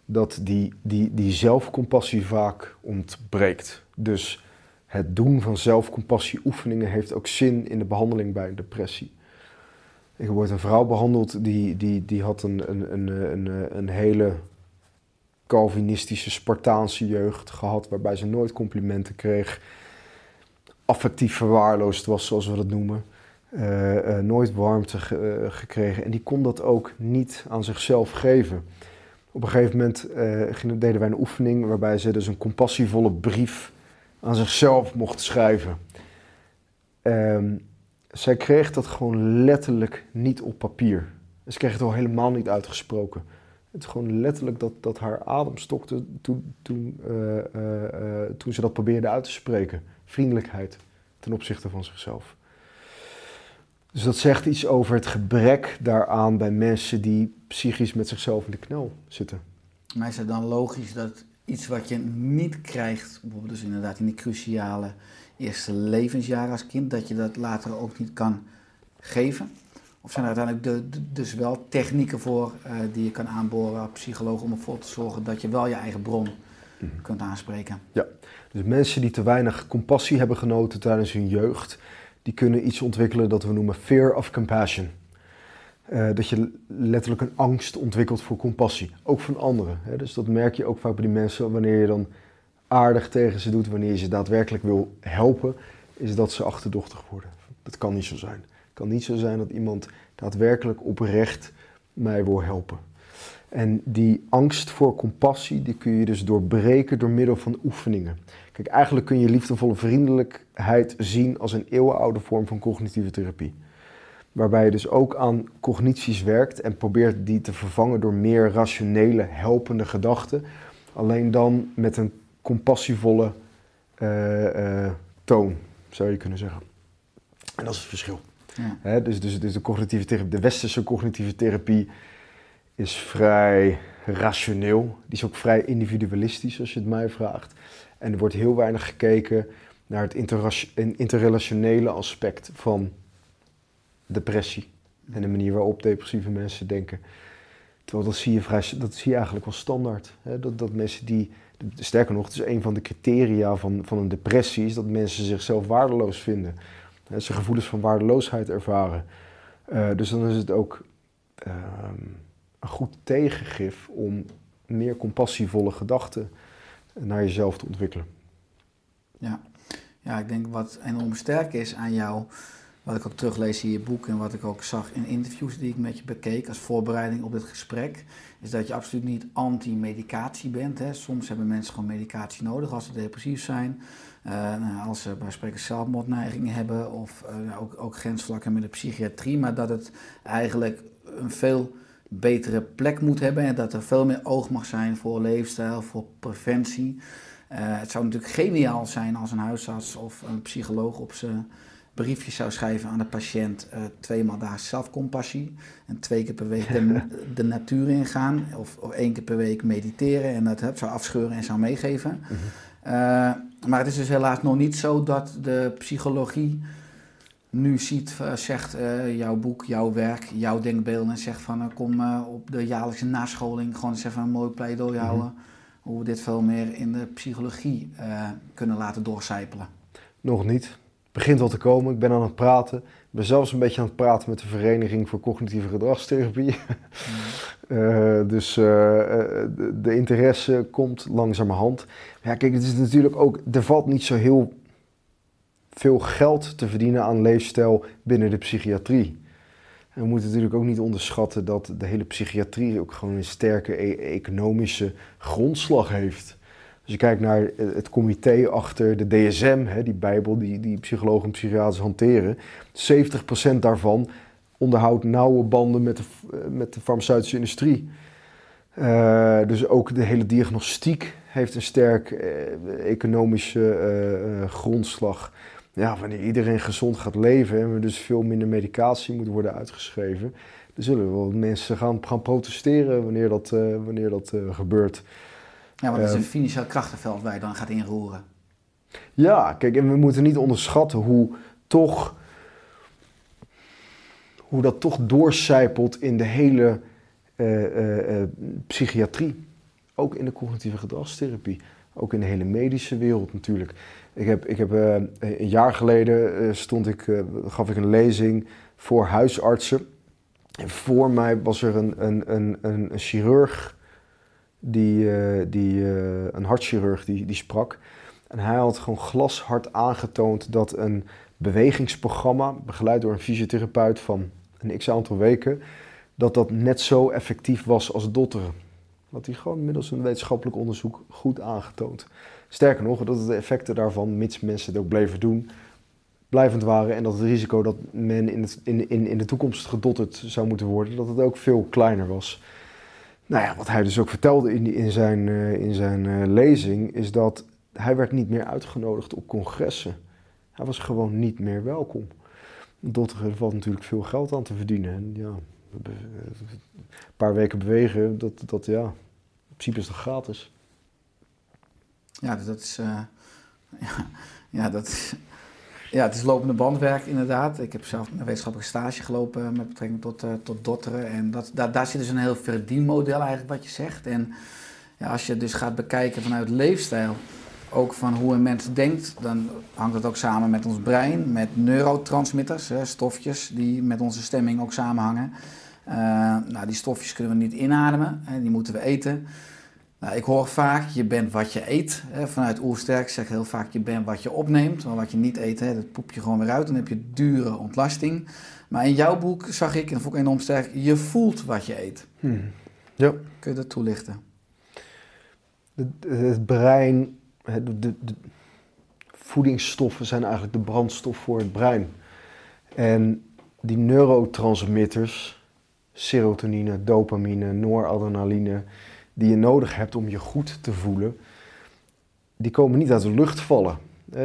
dat die, die, die zelfcompassie vaak ontbreekt. Dus het doen van zelfcompassieoefeningen heeft ook zin in de behandeling bij een depressie. Ik ooit een vrouw behandeld die, die, die had een, een, een, een, een hele Calvinistische, Spartaanse jeugd gehad, waarbij ze nooit complimenten kreeg, affectief verwaarloosd was, zoals we dat noemen, uh, uh, nooit warmte ge, uh, gekregen. En die kon dat ook niet aan zichzelf geven. Op een gegeven moment deden wij een oefening waarbij ze dus een compassievolle brief aan zichzelf mocht schrijven. Um, zij kreeg dat gewoon letterlijk niet op papier. Ze kreeg het al helemaal niet uitgesproken. Het is gewoon letterlijk dat, dat haar adem stokte toen, toen, toen ze dat probeerde uit te spreken. Vriendelijkheid ten opzichte van zichzelf. Dus dat zegt iets over het gebrek daaraan bij mensen die psychisch met zichzelf in de knel zitten. Maar is het dan logisch dat iets wat je niet krijgt, bijvoorbeeld dus inderdaad in die cruciale eerste levensjaren als kind, dat je dat later ook niet kan geven? Of zijn er uiteindelijk de, de, dus wel technieken voor uh, die je kan aanboren als psycholoog om ervoor te zorgen dat je wel je eigen bron mm. kunt aanspreken? Ja, dus mensen die te weinig compassie hebben genoten tijdens hun jeugd, die kunnen iets ontwikkelen dat we noemen fear of compassion. Uh, dat je letterlijk een angst ontwikkelt voor compassie, ook van anderen. Hè? Dus dat merk je ook vaak bij die mensen wanneer je dan aardig tegen ze doet, wanneer je ze daadwerkelijk wil helpen, is dat ze achterdochtig worden. Dat kan niet zo zijn. Het kan niet zo zijn dat iemand daadwerkelijk oprecht mij wil helpen. En die angst voor compassie, die kun je dus doorbreken door middel van oefeningen. Kijk, eigenlijk kun je liefdevolle vriendelijkheid zien als een eeuwenoude vorm van cognitieve therapie. Waarbij je dus ook aan cognities werkt en probeert die te vervangen door meer rationele, helpende gedachten. Alleen dan met een compassievolle uh, uh, toon, zou je kunnen zeggen. En dat is het verschil. Ja. Dus, dus, dus de, cognitieve therapie, de westerse cognitieve therapie is vrij rationeel. Die is ook vrij individualistisch, als je het mij vraagt. En er wordt heel weinig gekeken naar het interrelationele aspect van depressie. En de manier waarop depressieve mensen denken. Terwijl dat zie je, vrij, dat zie je eigenlijk wel standaard. Hè? Dat, dat mensen die, sterker nog, het is een van de criteria van, van een depressie, is dat mensen zichzelf waardeloos vinden. Hè? Ze gevoelens van waardeloosheid ervaren. Uh, dus dan is het ook uh, een goed tegengif om meer compassievolle gedachten naar jezelf te ontwikkelen. Ja. ja, ik denk wat enorm sterk is aan jou wat ik ook teruglees in je boek en wat ik ook zag in interviews die ik met je bekeek als voorbereiding op dit gesprek, is dat je absoluut niet anti-medicatie bent. Hè. Soms hebben mensen gewoon medicatie nodig als ze depressief zijn, uh, als ze bij spreken zelfmoordneigingen hebben of uh, ook, ook grensvlakken met de psychiatrie, maar dat het eigenlijk een veel betere plek moet hebben en dat er veel meer oog mag zijn voor leefstijl, voor preventie. Uh, het zou natuurlijk geniaal zijn als een huisarts of een psycholoog op zijn briefjes zou schrijven aan de patiënt, uh, tweemaal daags zelfcompassie. En twee keer per week de, de natuur ingaan. Of, of één keer per week mediteren en dat zou afscheuren en zou meegeven. Mhm. uh, maar het is dus helaas nog niet zo dat de psychologie nu ziet, uh, zegt uh, jouw boek, jouw werk, jouw denkbeelden en zegt van kom op de jaarlijkse nascholing gewoon eens even een mooi pleidooi mhm. houden. Hoe we dit veel meer in de psychologie kunnen laten doorcijpelen. Nog niet begint wel te komen. Ik ben aan het praten. Ik ben zelfs een beetje aan het praten met de Vereniging voor Cognitieve Gedragstherapie. uh, dus de, de, interesse komt langzamerhand. Ja, kijk, het is natuurlijk ook. Er valt niet zo heel veel geld te verdienen aan leefstijl binnen de psychiatrie. En we moeten natuurlijk ook niet onderschatten dat de hele psychiatrie ook gewoon een sterke e economische grondslag heeft. Als je kijkt naar het comité achter de DSM, hè, die bijbel die, die psychologen en psychiaters hanteren, 70% daarvan onderhoudt nauwe banden met de, met de farmaceutische industrie. Uh, dus ook de hele diagnostiek heeft een sterk economische grondslag. Ja, wanneer iedereen gezond gaat leven en er dus veel minder medicatie moet worden uitgeschreven, dan zullen wel mensen gaan, gaan protesteren wanneer dat, wanneer dat gebeurt. Ja, want het is een ehm, financieel krachtenveld waar je dan gaat inroeren. Ja, kijk, en we moeten niet onderschatten hoe toch hoe dat toch doorcijpelt in de hele uh, uh, psychiatrie. Ook in de cognitieve gedragstherapie. Ook in de hele medische wereld natuurlijk. Ik heb, ik heb eh, een jaar geleden eh, stond ik, eh, gaf ik een lezing voor huisartsen. En voor mij was er een, een, een, een, chirurg, die, die, een hartchirurg, die, die sprak. En hij had gewoon glashard aangetoond dat een bewegingsprogramma, begeleid door een fysiotherapeut van een x aantal weken, dat dat net zo effectief was als dotteren. Dat hij gewoon middels een wetenschappelijk onderzoek goed aangetoond. Sterker nog, dat de effecten daarvan, mits mensen het ook bleven doen, blijvend waren. En dat het risico dat men in, in, in, de toekomst gedotterd zou moeten worden, dat het ook veel kleiner was. Nou ja, wat hij dus ook vertelde in, in zijn, eh, in zijn eh, lezing, is dat hij werd niet meer uitgenodigd op congressen. Hij was gewoon niet meer welkom. Dotteren er valt natuurlijk veel geld aan te verdienen. En ja, een paar weken bewegen, dat, dat ja, principe is dat gratis. Ja, dus dat is. eh, ja, dat is. Ja, het is lopende bandwerk inderdaad. Ik heb zelf een wetenschappelijke stage gelopen met betrekking tot, eh, tot dotteren. En dat, daar, daar zit dus een heel verdienmodel eigenlijk wat je zegt. En ja, als je dus gaat bekijken vanuit leefstijl, ook van hoe een mens denkt, dan hangt dat ook samen met ons brein, met neurotransmitters, hè, stofjes die met onze stemming ook samenhangen. Eh, nou, die stofjes kunnen we niet inademen, hè, die moeten we eten. Nou, ik hoor vaak, je bent wat je eet. Hè, vanuit Oersterk zeg ik heel vaak, je bent wat je opneemt. Maar wat je niet eet, hè, dat poep je gewoon weer uit. Dan heb je dure ontlasting. Maar in jouw boek zag ik, en dat vond ik enorm sterk, je voelt wat je eet. Ja. Kun je dat toelichten? Het, het brein, de, de voedingsstoffen zijn eigenlijk de brandstof voor het brein. En die neurotransmitters, serotonine, dopamine, noradrenaline, die je nodig hebt om je goed te voelen, die komen niet uit de lucht vallen.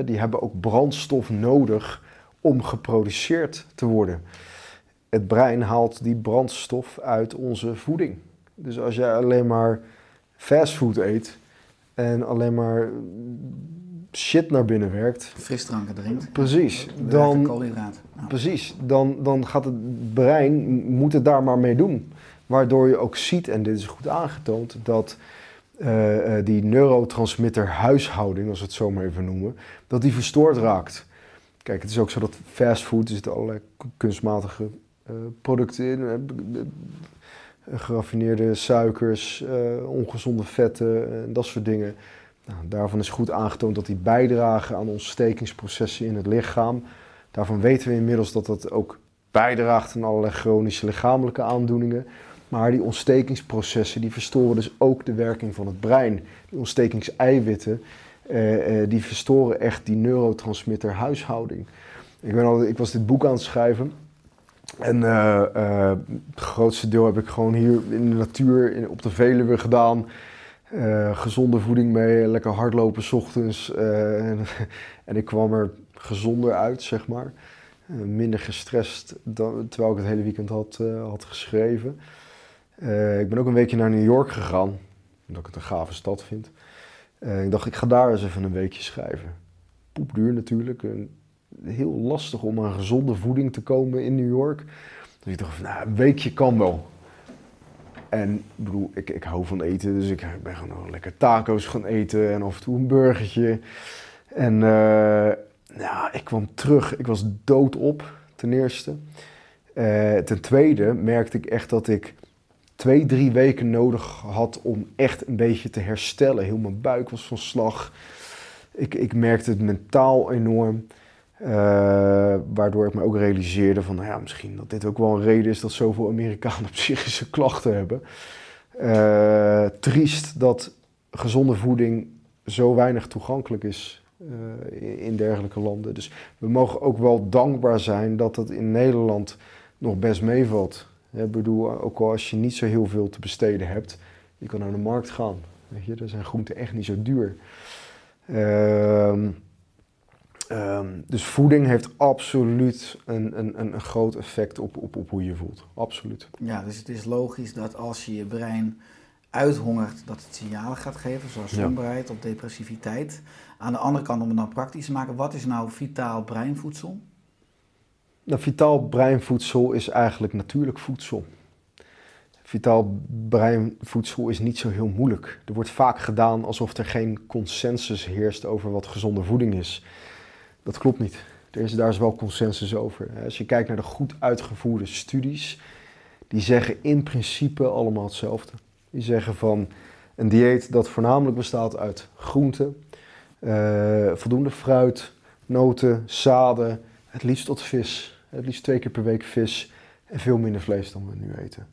Die hebben ook brandstof nodig om geproduceerd te worden. Het brein haalt die brandstof uit onze voeding. Dus als jij alleen maar fastfood eet en alleen maar shit naar binnen werkt, Frisdranken drinkt. precies, Dan... Ja. precies, dan, dan gaat het brein, moet het daar maar mee doen. Waardoor je ook ziet, en dit is goed aangetoond, dat eh, eh, die neurotransmitter huishouding, als we het zo maar even noemen, dat die verstoord raakt. Kijk, het is ook zo dat fastfood, er zitten allerlei kunstmatige eh, producten in. Geraffineerde suikers, eh, ongezonde vetten en dat soort dingen. Nou, daarvan is goed aangetoond dat die bijdragen aan ontstekingsprocessen in het lichaam. Daarvan weten we inmiddels dat dat ook bijdraagt aan allerlei chronische lichamelijke aandoeningen. Maar die ontstekingsprocessen die verstoren dus ook de werking van het brein. Die ontstekingseiwitten eh, eh, die verstoren echt die neurotransmitter huishouding. Ik, ben al, ik was dit boek aan het schrijven. En eh, eh, het grootste deel heb ik gewoon hier in de natuur, in, op de Veluwe gedaan. Eh, gezonde voeding mee, lekker hardlopen 's ochtends. en, en ik kwam er gezonder uit, zeg maar. Minder gestrest dan, terwijl ik het hele weekend had, had geschreven. Ik ben ook een weekje naar New York gegaan, omdat ik het een gave stad vind. Ik dacht, ik ga daar eens even een weekje schrijven. Poepduur natuurlijk. en heel lastig om aan gezonde voeding te komen in New York. Dus ik dacht, nou, een weekje kan wel. En bedoel, ik, ik hou van eten, dus ik ben gewoon lekker taco's gaan eten en af en toe een burgertje. En eh, ja, ik kwam terug, ik was doodop, ten eerste. Eh, ten tweede merkte ik echt dat ik twee, drie weken nodig had om echt een beetje te herstellen. Heel mijn buik was van slag. Ik, ik merkte het mentaal enorm. Eh, waardoor ik me ook realiseerde van, nou ja, misschien dat dit ook wel een reden is dat zoveel Amerikanen psychische klachten hebben. Eh, triest dat gezonde voeding zo weinig toegankelijk is eh, in- dergelijke landen. Dus we mogen ook wel dankbaar zijn dat het in Nederland nog best meevalt. Ik bedoel, ook al als je niet zo heel veel te besteden hebt, je kan naar de markt gaan. Weet je, daar zijn groenten echt niet zo duur. Ehm, ehm, dus voeding heeft absoluut een, een, een, een groot effect op, op, op hoe je voelt. Absoluut. Ja, dus het is logisch dat als je je brein uithongert, dat het signalen gaat geven, zoals Ja. somberheid of depressiviteit. Aan de andere kant, om het nou praktisch te maken, wat is nou vitaal breinvoedsel? Nou, vitaal breinvoedsel is eigenlijk natuurlijk voedsel. Vitaal breinvoedsel is niet zo heel moeilijk. Er wordt vaak gedaan alsof er geen consensus heerst over wat gezonde voeding is. Dat klopt niet. Er is, daar is wel consensus over. Als je kijkt naar de goed uitgevoerde studies, die zeggen in principe allemaal hetzelfde. Die zeggen van een dieet dat voornamelijk bestaat uit groenten, eh, voldoende fruit, noten, zaden, het liefst tot vis. Het liefst twee keer per week vis en veel minder vlees dan we nu eten.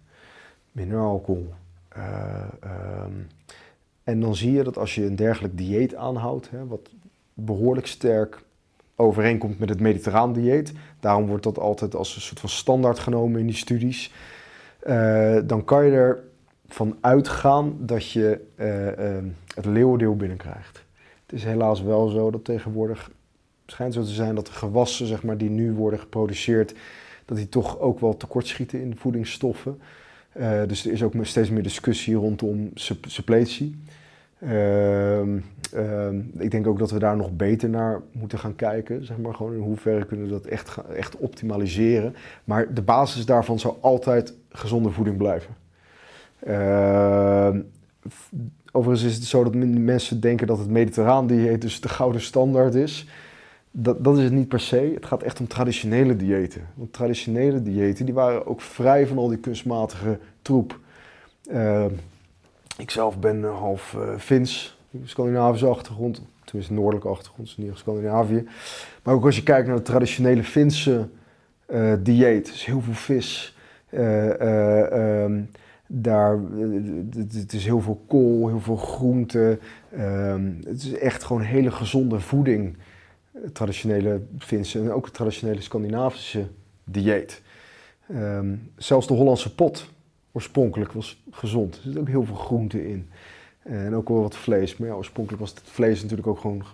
Minder alcohol. Eh, ehm, en dan zie je dat als je een dergelijk dieet aanhoudt, hè, wat behoorlijk sterk overeenkomt met het mediterraan dieet, daarom wordt dat altijd als een soort van standaard genomen in die studies, eh, dan kan je ervan uitgaan dat je eh, ehm, het leeuwendeel binnenkrijgt. Het is helaas wel zo dat tegenwoordig schijnt zo te zijn dat de gewassen zeg maar, die nu worden geproduceerd, dat die toch ook wel tekortschieten in voedingsstoffen. Dus er is ook steeds meer discussie rondom suppletie. Uh, uh, ik denk ook dat we daar nog beter naar moeten gaan kijken. Zeg maar gewoon in hoeverre kunnen we dat echt, echt optimaliseren. Maar de basis daarvan zou altijd gezonde voeding blijven. Ehm, overigens is het zo dat mensen denken dat het mediterraan dieet dus de gouden standaard is dat, dat is het niet per se. Het gaat echt om traditionele diëten. Want traditionele diëten die waren ook vrij van al die kunstmatige troep. Ik zelf ben half uh, Fins, Scandinavische achtergrond. Tenminste, noordelijke achtergrond, dus niet Scandinavië. Maar ook als je kijkt naar de traditionele Finse uh, dieet, dus heel veel vis. Um, daar, het is heel veel kool, heel veel groente. Um, het is echt gewoon hele gezonde voeding traditionele Finse en ook het traditionele Scandinavische dieet. Um, zelfs de Hollandse pot oorspronkelijk was gezond. Er zit ook heel veel groente in. En ook wel wat vlees. Maar ja, oorspronkelijk was het vlees natuurlijk ook gewoon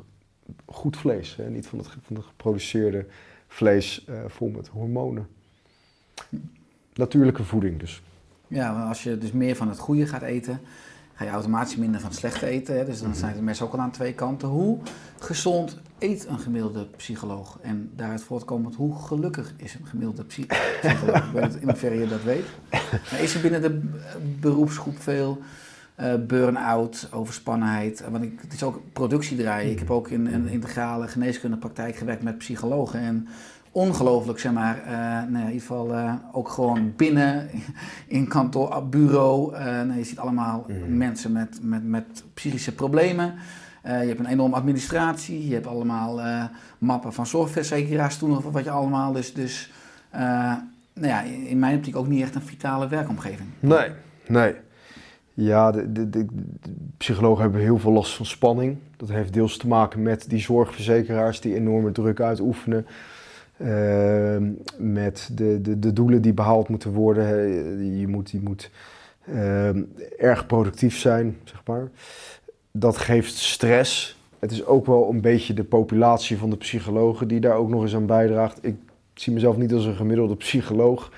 goed vlees. Hè? Niet van het, van het geproduceerde vlees uh, vol met hormonen. Natuurlijke voeding dus. Ja, als je dus meer van het goede gaat eten, ga je automatisch minder van het slechte eten. Hè? Dus dan mhm. zijn de mensen ook al aan twee kanten. Hoe gezond eet een gemiddelde psycholoog? En daaruit voortkomend, hoe gelukkig is een gemiddelde psycholoog? ik weet niet in hoeverre je dat weet. Maar is er binnen de beroepsgroep veel uh, burn-out, overspannenheid? Want ik, het is ook productie draaien. Ik heb ook in een integrale geneeskundepraktijk gewerkt met psychologen. En ongelooflijk, zeg maar, uh, nou ja, in ieder geval uh, ook gewoon binnen in kantoor, bureau. Uh, nou, je ziet allemaal mm. mensen met, met, met psychische problemen. Je hebt een enorme administratie, je hebt allemaal mappen van zorgverzekeraars toen of wat je allemaal. Dus, dus nou ja, in mijn optiek ook niet echt een vitale werkomgeving. Nee, nee. Ja, de, de, de, psychologen hebben heel veel last van spanning. Dat heeft deels te maken met die zorgverzekeraars die enorme druk uitoefenen. Ehm, met de, de, de doelen die behaald moeten worden. Je moet, je moet ehm, erg productief zijn, zeg maar. Dat geeft stress. Het is ook wel een beetje de populatie van de psychologen die daar ook nog eens aan bijdraagt. Ik zie mezelf niet als een gemiddelde psycholoog.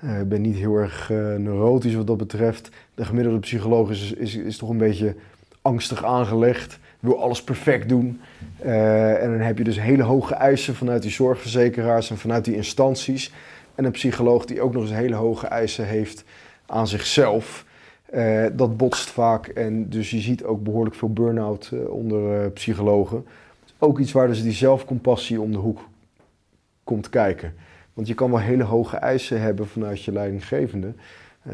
Eh, ik ben niet heel erg uh, neurotisch wat dat betreft. De gemiddelde psycholoog is, is, is toch een beetje angstig aangelegd wil alles perfect doen. Uh, en dan heb je dus hele hoge eisen vanuit die zorgverzekeraars en vanuit die instanties. En een psycholoog die ook nog eens hele hoge eisen heeft aan zichzelf. Uh, dat botst vaak en dus je ziet ook behoorlijk veel burn-out uh, onder psychologen. Ook iets waar dus die zelfcompassie om de hoek komt kijken. Want je kan wel hele hoge eisen hebben vanuit je leidinggevende,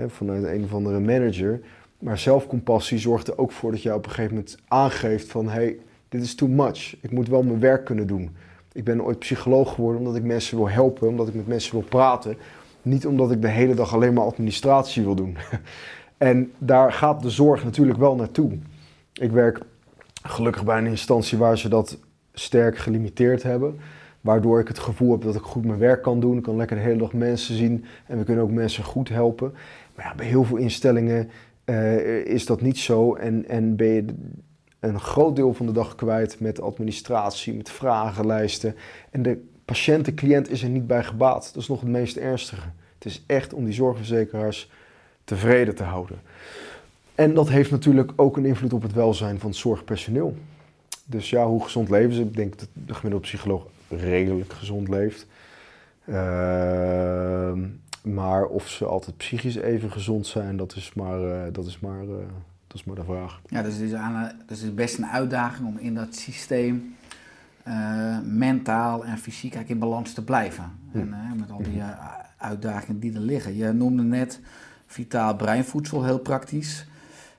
vanuit een of andere manager. Maar zelfcompassie zorgt er ook voor dat je op een gegeven moment aangeeft van hé, hey, dit is too much. Ik moet wel mijn werk kunnen doen. Ik ben ooit psycholoog geworden omdat ik mensen wil helpen, omdat ik met mensen wil praten. Niet omdat ik de hele dag alleen maar administratie wil doen. en daar gaat de zorg natuurlijk wel naartoe. Ik werk gelukkig bij een instantie waar ze dat sterk gelimiteerd hebben. Waardoor ik het gevoel heb dat ik goed mijn werk kan doen. Ik kan lekker de hele dag mensen zien en we kunnen ook mensen goed helpen. Maar ja, bij heel veel instellingen uh, is dat niet zo en, en ben je een groot deel van de dag kwijt met administratie, met vragenlijsten. En de patiënt, de cliënt is er niet bij gebaat. Dat is nog het meest ernstige. Het is echt om die zorgverzekeraars tevreden te houden. En dat heeft natuurlijk ook een invloed op het welzijn van het zorgpersoneel. Dus ja, hoe gezond leven ze? Ik denk dat de gemiddelde psycholoog redelijk gezond leeft. Uh, maar of ze altijd psychisch even gezond zijn, dat is maar, eh, dat is maar, eh, dat is maar de vraag. Ja, dus het is, aan, dus is best een uitdaging om in dat systeem eh, mentaal en fysiek eigenlijk in balans te blijven. En eh, met al die eh, uitdagingen die er liggen. Je noemde net vitaal breinvoedsel, heel praktisch.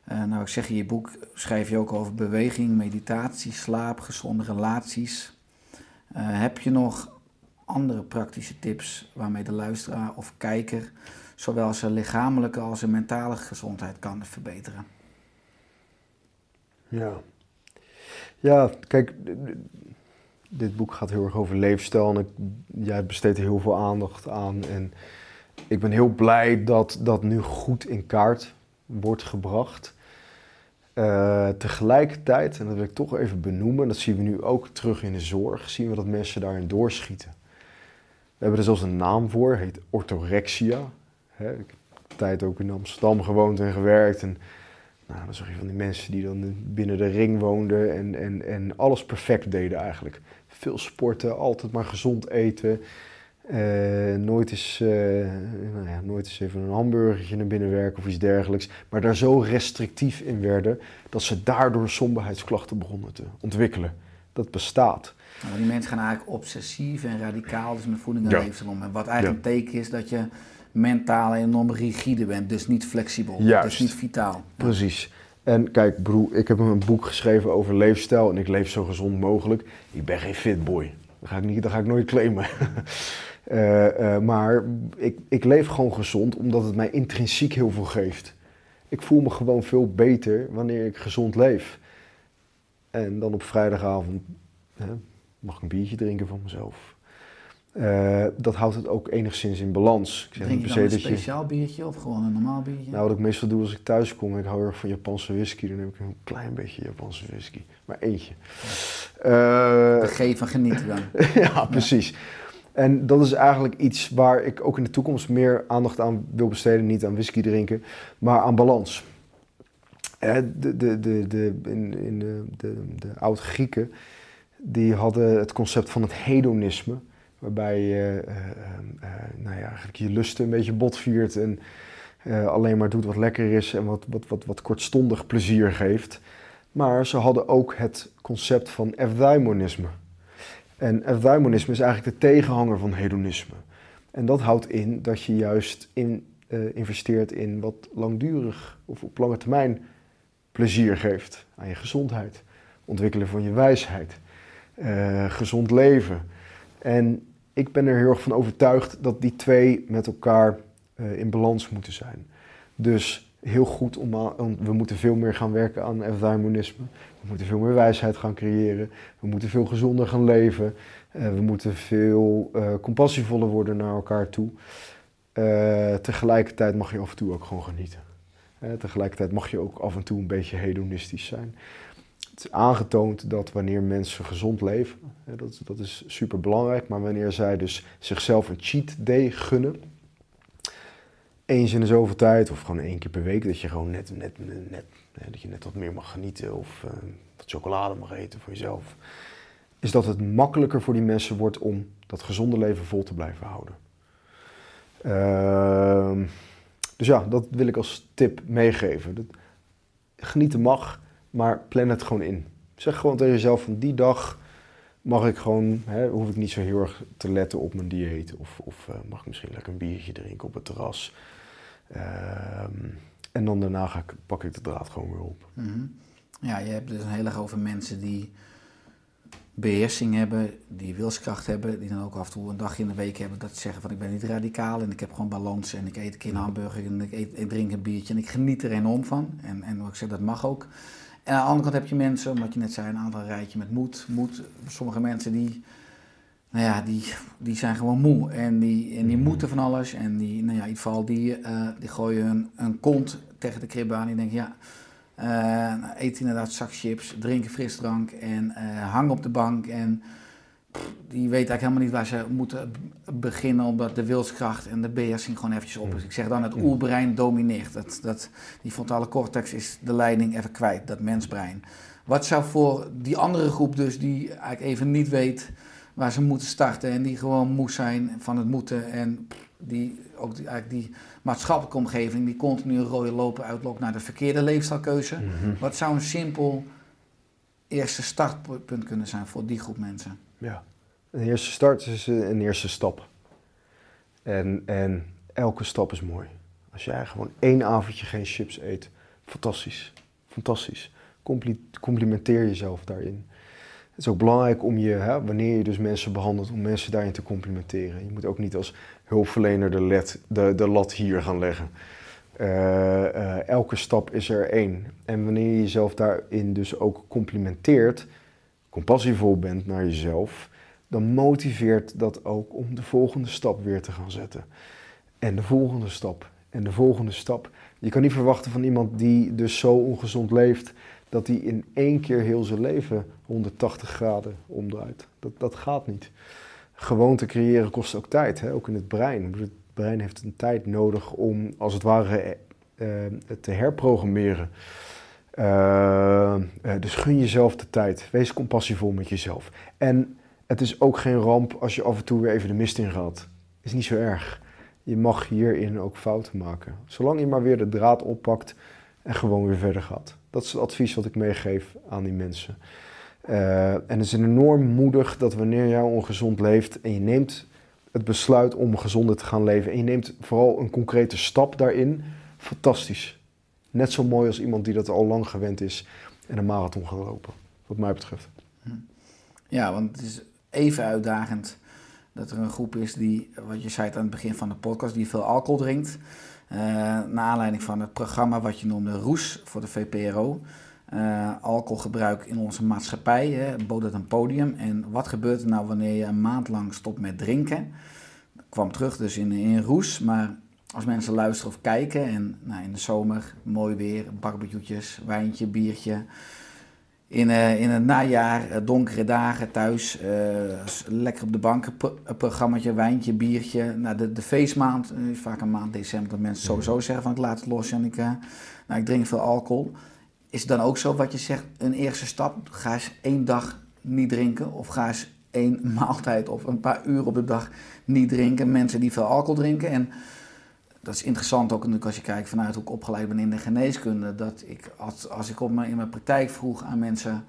Eh, nou, ik zeg in je boek, schrijf je ook over beweging, meditatie, slaap, gezonde relaties. Eh, heb je nog andere praktische tips waarmee de luisteraar of kijker zowel zijn lichamelijke als zijn mentale gezondheid kan verbeteren? Ja. Ja, kijk, dit boek gaat heel erg over leefstijl en jij besteedt heel veel aandacht aan. En ik ben heel blij dat dat nu goed in kaart wordt gebracht. Eh, tegelijkertijd, en dat wil ik toch even benoemen, dat zien we nu ook terug in de zorg, zien we dat mensen daarin doorschieten. We hebben er zelfs een naam voor, heet orthorexia. Hè, ik heb een tijd ook in Amsterdam gewoond en gewerkt. En nou, dan zag je van die mensen die dan binnen de ring woonden en, en, en alles perfect deden eigenlijk. Veel sporten, altijd maar gezond eten. Eh, nooit, eens, eh, nou ja, nooit eens even een hamburgertje naar binnen werken of iets dergelijks. Maar daar zo restrictief in werden dat ze daardoor somberheidsklachten begonnen te ontwikkelen. Dat bestaat. Nou, die mensen gaan eigenlijk obsessief en radicaal dus met voeding en Ja. leefstijl om. En wat eigenlijk Ja. een teken is dat je mentaal enorm rigide bent, dus niet flexibel, Juist. dus niet vitaal. Precies. En kijk, broer, ik heb een boek geschreven over leefstijl en ik leef zo gezond mogelijk. Ik ben geen fitboy. Dat ga ik, niet, dat ga ik nooit claimen. Eh, eh, maar ik, ik leef gewoon gezond omdat het mij intrinsiek heel veel geeft. Ik voel me gewoon veel beter wanneer ik gezond leef. En dan op vrijdagavond hè, mag ik een biertje drinken van mezelf. Eh, dat houdt het ook enigszins in balans. Ik zeg Drink je dan een dat je- speciaal biertje of gewoon een normaal biertje? nou, wat ik meestal doe als ik thuis kom, ik hou erg van Japanse whisky, dan heb ik een klein beetje Japanse whisky. Maar eentje. de Eh, G van genieten dan. ja, precies. En dat is eigenlijk iets waar ik ook in de toekomst meer aandacht aan wil besteden. Niet aan whisky drinken, maar aan balans. Hè, de, de, de, de, in, in de, de, de oud-Grieken, die hadden het concept van het hedonisme. Waarbij je eh, eh, eh, nou ja, eigenlijk je lusten een beetje botviert en eh, alleen maar doet wat lekker is en wat, wat, wat, wat kortstondig plezier geeft. Maar ze hadden ook het concept van eudaimonisme. En eudaimonisme is eigenlijk de tegenhanger van hedonisme. En dat houdt in dat je juist in, eh, investeert in wat langdurig of op lange termijn plezier geeft aan je gezondheid, ontwikkelen van je wijsheid, eh, gezond leven. En ik ben er heel erg van overtuigd dat die twee met elkaar eh, in balans moeten zijn. Dus heel goed om, we moeten veel meer gaan werken aan eudaimonisme. We moeten veel meer wijsheid gaan creëren. We moeten veel gezonder gaan leven. Eh, we moeten veel eh, compassievoller worden naar elkaar toe. Eh, tegelijkertijd mag je af en toe ook gewoon genieten. Tegelijkertijd mag je ook af en toe een beetje hedonistisch zijn. Het is aangetoond dat wanneer mensen gezond leven, dat, dat is super belangrijk, maar wanneer zij dus zichzelf een cheat day gunnen, eens in de zoveel tijd of gewoon één keer per week, dat je gewoon net, net, net, dat je net wat meer mag genieten of eh, wat chocolade mag eten voor jezelf, is dat het makkelijker voor die mensen wordt om dat gezonde leven vol te blijven houden. Ehm, dus ja, dat wil ik als tip meegeven. Dat, genieten mag, maar plan het gewoon in. Zeg gewoon tegen jezelf van die dag mag ik gewoon, hè, hoef ik niet zo heel erg te letten op mijn dieet. Of, of eh, mag ik misschien lekker een biertje drinken op het terras. Ehm, en dan daarna ga ik, pak ik de draad gewoon weer op. Mhm. Ja, je hebt dus een heel erg over mensen die beheersing hebben, die wilskracht hebben, die dan ook af en toe een dagje in de week hebben dat ze zeggen van ik ben niet radicaal en ik heb gewoon balans en ik eet een keer een hamburger en ik, eet, ik drink een biertje en ik geniet er enorm van. En, en wat ik zeg, dat mag ook. En aan de andere kant heb je mensen, wat je net zei, een aantal rijtje met moed. moed. Sommige mensen die, nou ja, die, die zijn gewoon moe en die, en die moeten van alles. En die, nou ja, in ieder geval, die, eh, die gooien hun, een kont tegen de krib aan. Die denken, ja, eh, nou, eet inderdaad een zak chips, drink een frisdrank en eh hang op de bank. En die weten eigenlijk helemaal niet waar ze moeten beginnen, omdat de wilskracht en de beheersing gewoon eventjes op is. Ik zeg dan, het oerbrein domineert. Dat, dat, die frontale cortex is de leiding even kwijt, dat mensbrein. Wat zou voor die andere groep dus, die eigenlijk even niet weet waar ze moeten starten en die gewoon moe zijn van het moeten. En die ook die, eigenlijk die maatschappelijke omgeving die continu een rode loper uitlokt naar de verkeerde leefstijlkeuze. Mhm. Wat zou een simpel eerste startpunt kunnen zijn voor die groep mensen? Ja. Een eerste start is een eerste stap. En, en elke stap is mooi. Als jij gewoon één avondje geen chips eet, fantastisch. Fantastisch. Compli- complimenteer jezelf daarin. Het is ook belangrijk om je, hè, wanneer je dus mensen behandelt, om mensen daarin te complimenteren. Je moet ook niet als hulpverlener de, de, de lat hier gaan leggen. Eh, eh, elke stap is er één. En wanneer je jezelf daarin dus ook complimenteert, compassievol bent naar jezelf, dan motiveert dat ook om de volgende stap weer te gaan zetten. En de volgende stap. En de volgende stap. Je kan niet verwachten van iemand die dus zo ongezond leeft, dat hij in één keer heel zijn leven 180 graden omdraait. Dat, dat gaat niet. Gewoonte creëren kost ook tijd, hè? ook in het brein. Het brein heeft een tijd nodig om, als het ware, eh, eh, te herprogrammeren. Eh, eh, dus gun jezelf de tijd. Wees compassievol met jezelf. En het is ook geen ramp als je af en toe weer even de mist in gaat. Is niet zo erg. Je mag hierin ook fouten maken. Zolang je maar weer de draad oppakt en gewoon weer verder gaat. Dat is het advies wat ik meegeef aan die mensen. Eh, en het is enorm moedig dat wanneer jij ongezond leeft en je neemt het besluit om gezonder te gaan leven en je neemt vooral een concrete stap daarin, fantastisch. Net zo mooi als iemand die dat al lang gewend is en een marathon gaat lopen, wat mij betreft. Ja, want het is even uitdagend dat er een groep is die, wat je zei aan het begin van de podcast, die veel alcohol drinkt. Uh, naar aanleiding van het programma wat je noemde Roes voor de VPRO. Uh, alcoholgebruik in onze maatschappij hè, bood het een podium. En wat gebeurt er nou wanneer je een maand lang stopt met drinken? Dat kwam terug dus in, in Roes, maar als mensen luisteren of kijken en nou, in de zomer mooi weer, barbecuetjes, wijntje, biertje. In, uh, in het najaar, uh, donkere dagen thuis, uh, lekker op de bank, een programmaatje, wijntje, biertje. Nou, de, de feestmaand is vaak een maand december dat mensen sowieso zeggen van ik laat het los en ik, nou, ik drink veel alcohol. Is het dan ook zo wat je zegt, een eerste stap, ga eens één dag niet drinken of ga eens één maaltijd of een paar uur op de dag niet drinken. Mensen die veel alcohol drinken en dat is interessant ook natuurlijk als je kijkt vanuit hoe ik opgeleid ben in de geneeskunde. Dat ik, als, als ik op mijn, in mijn praktijk vroeg aan mensen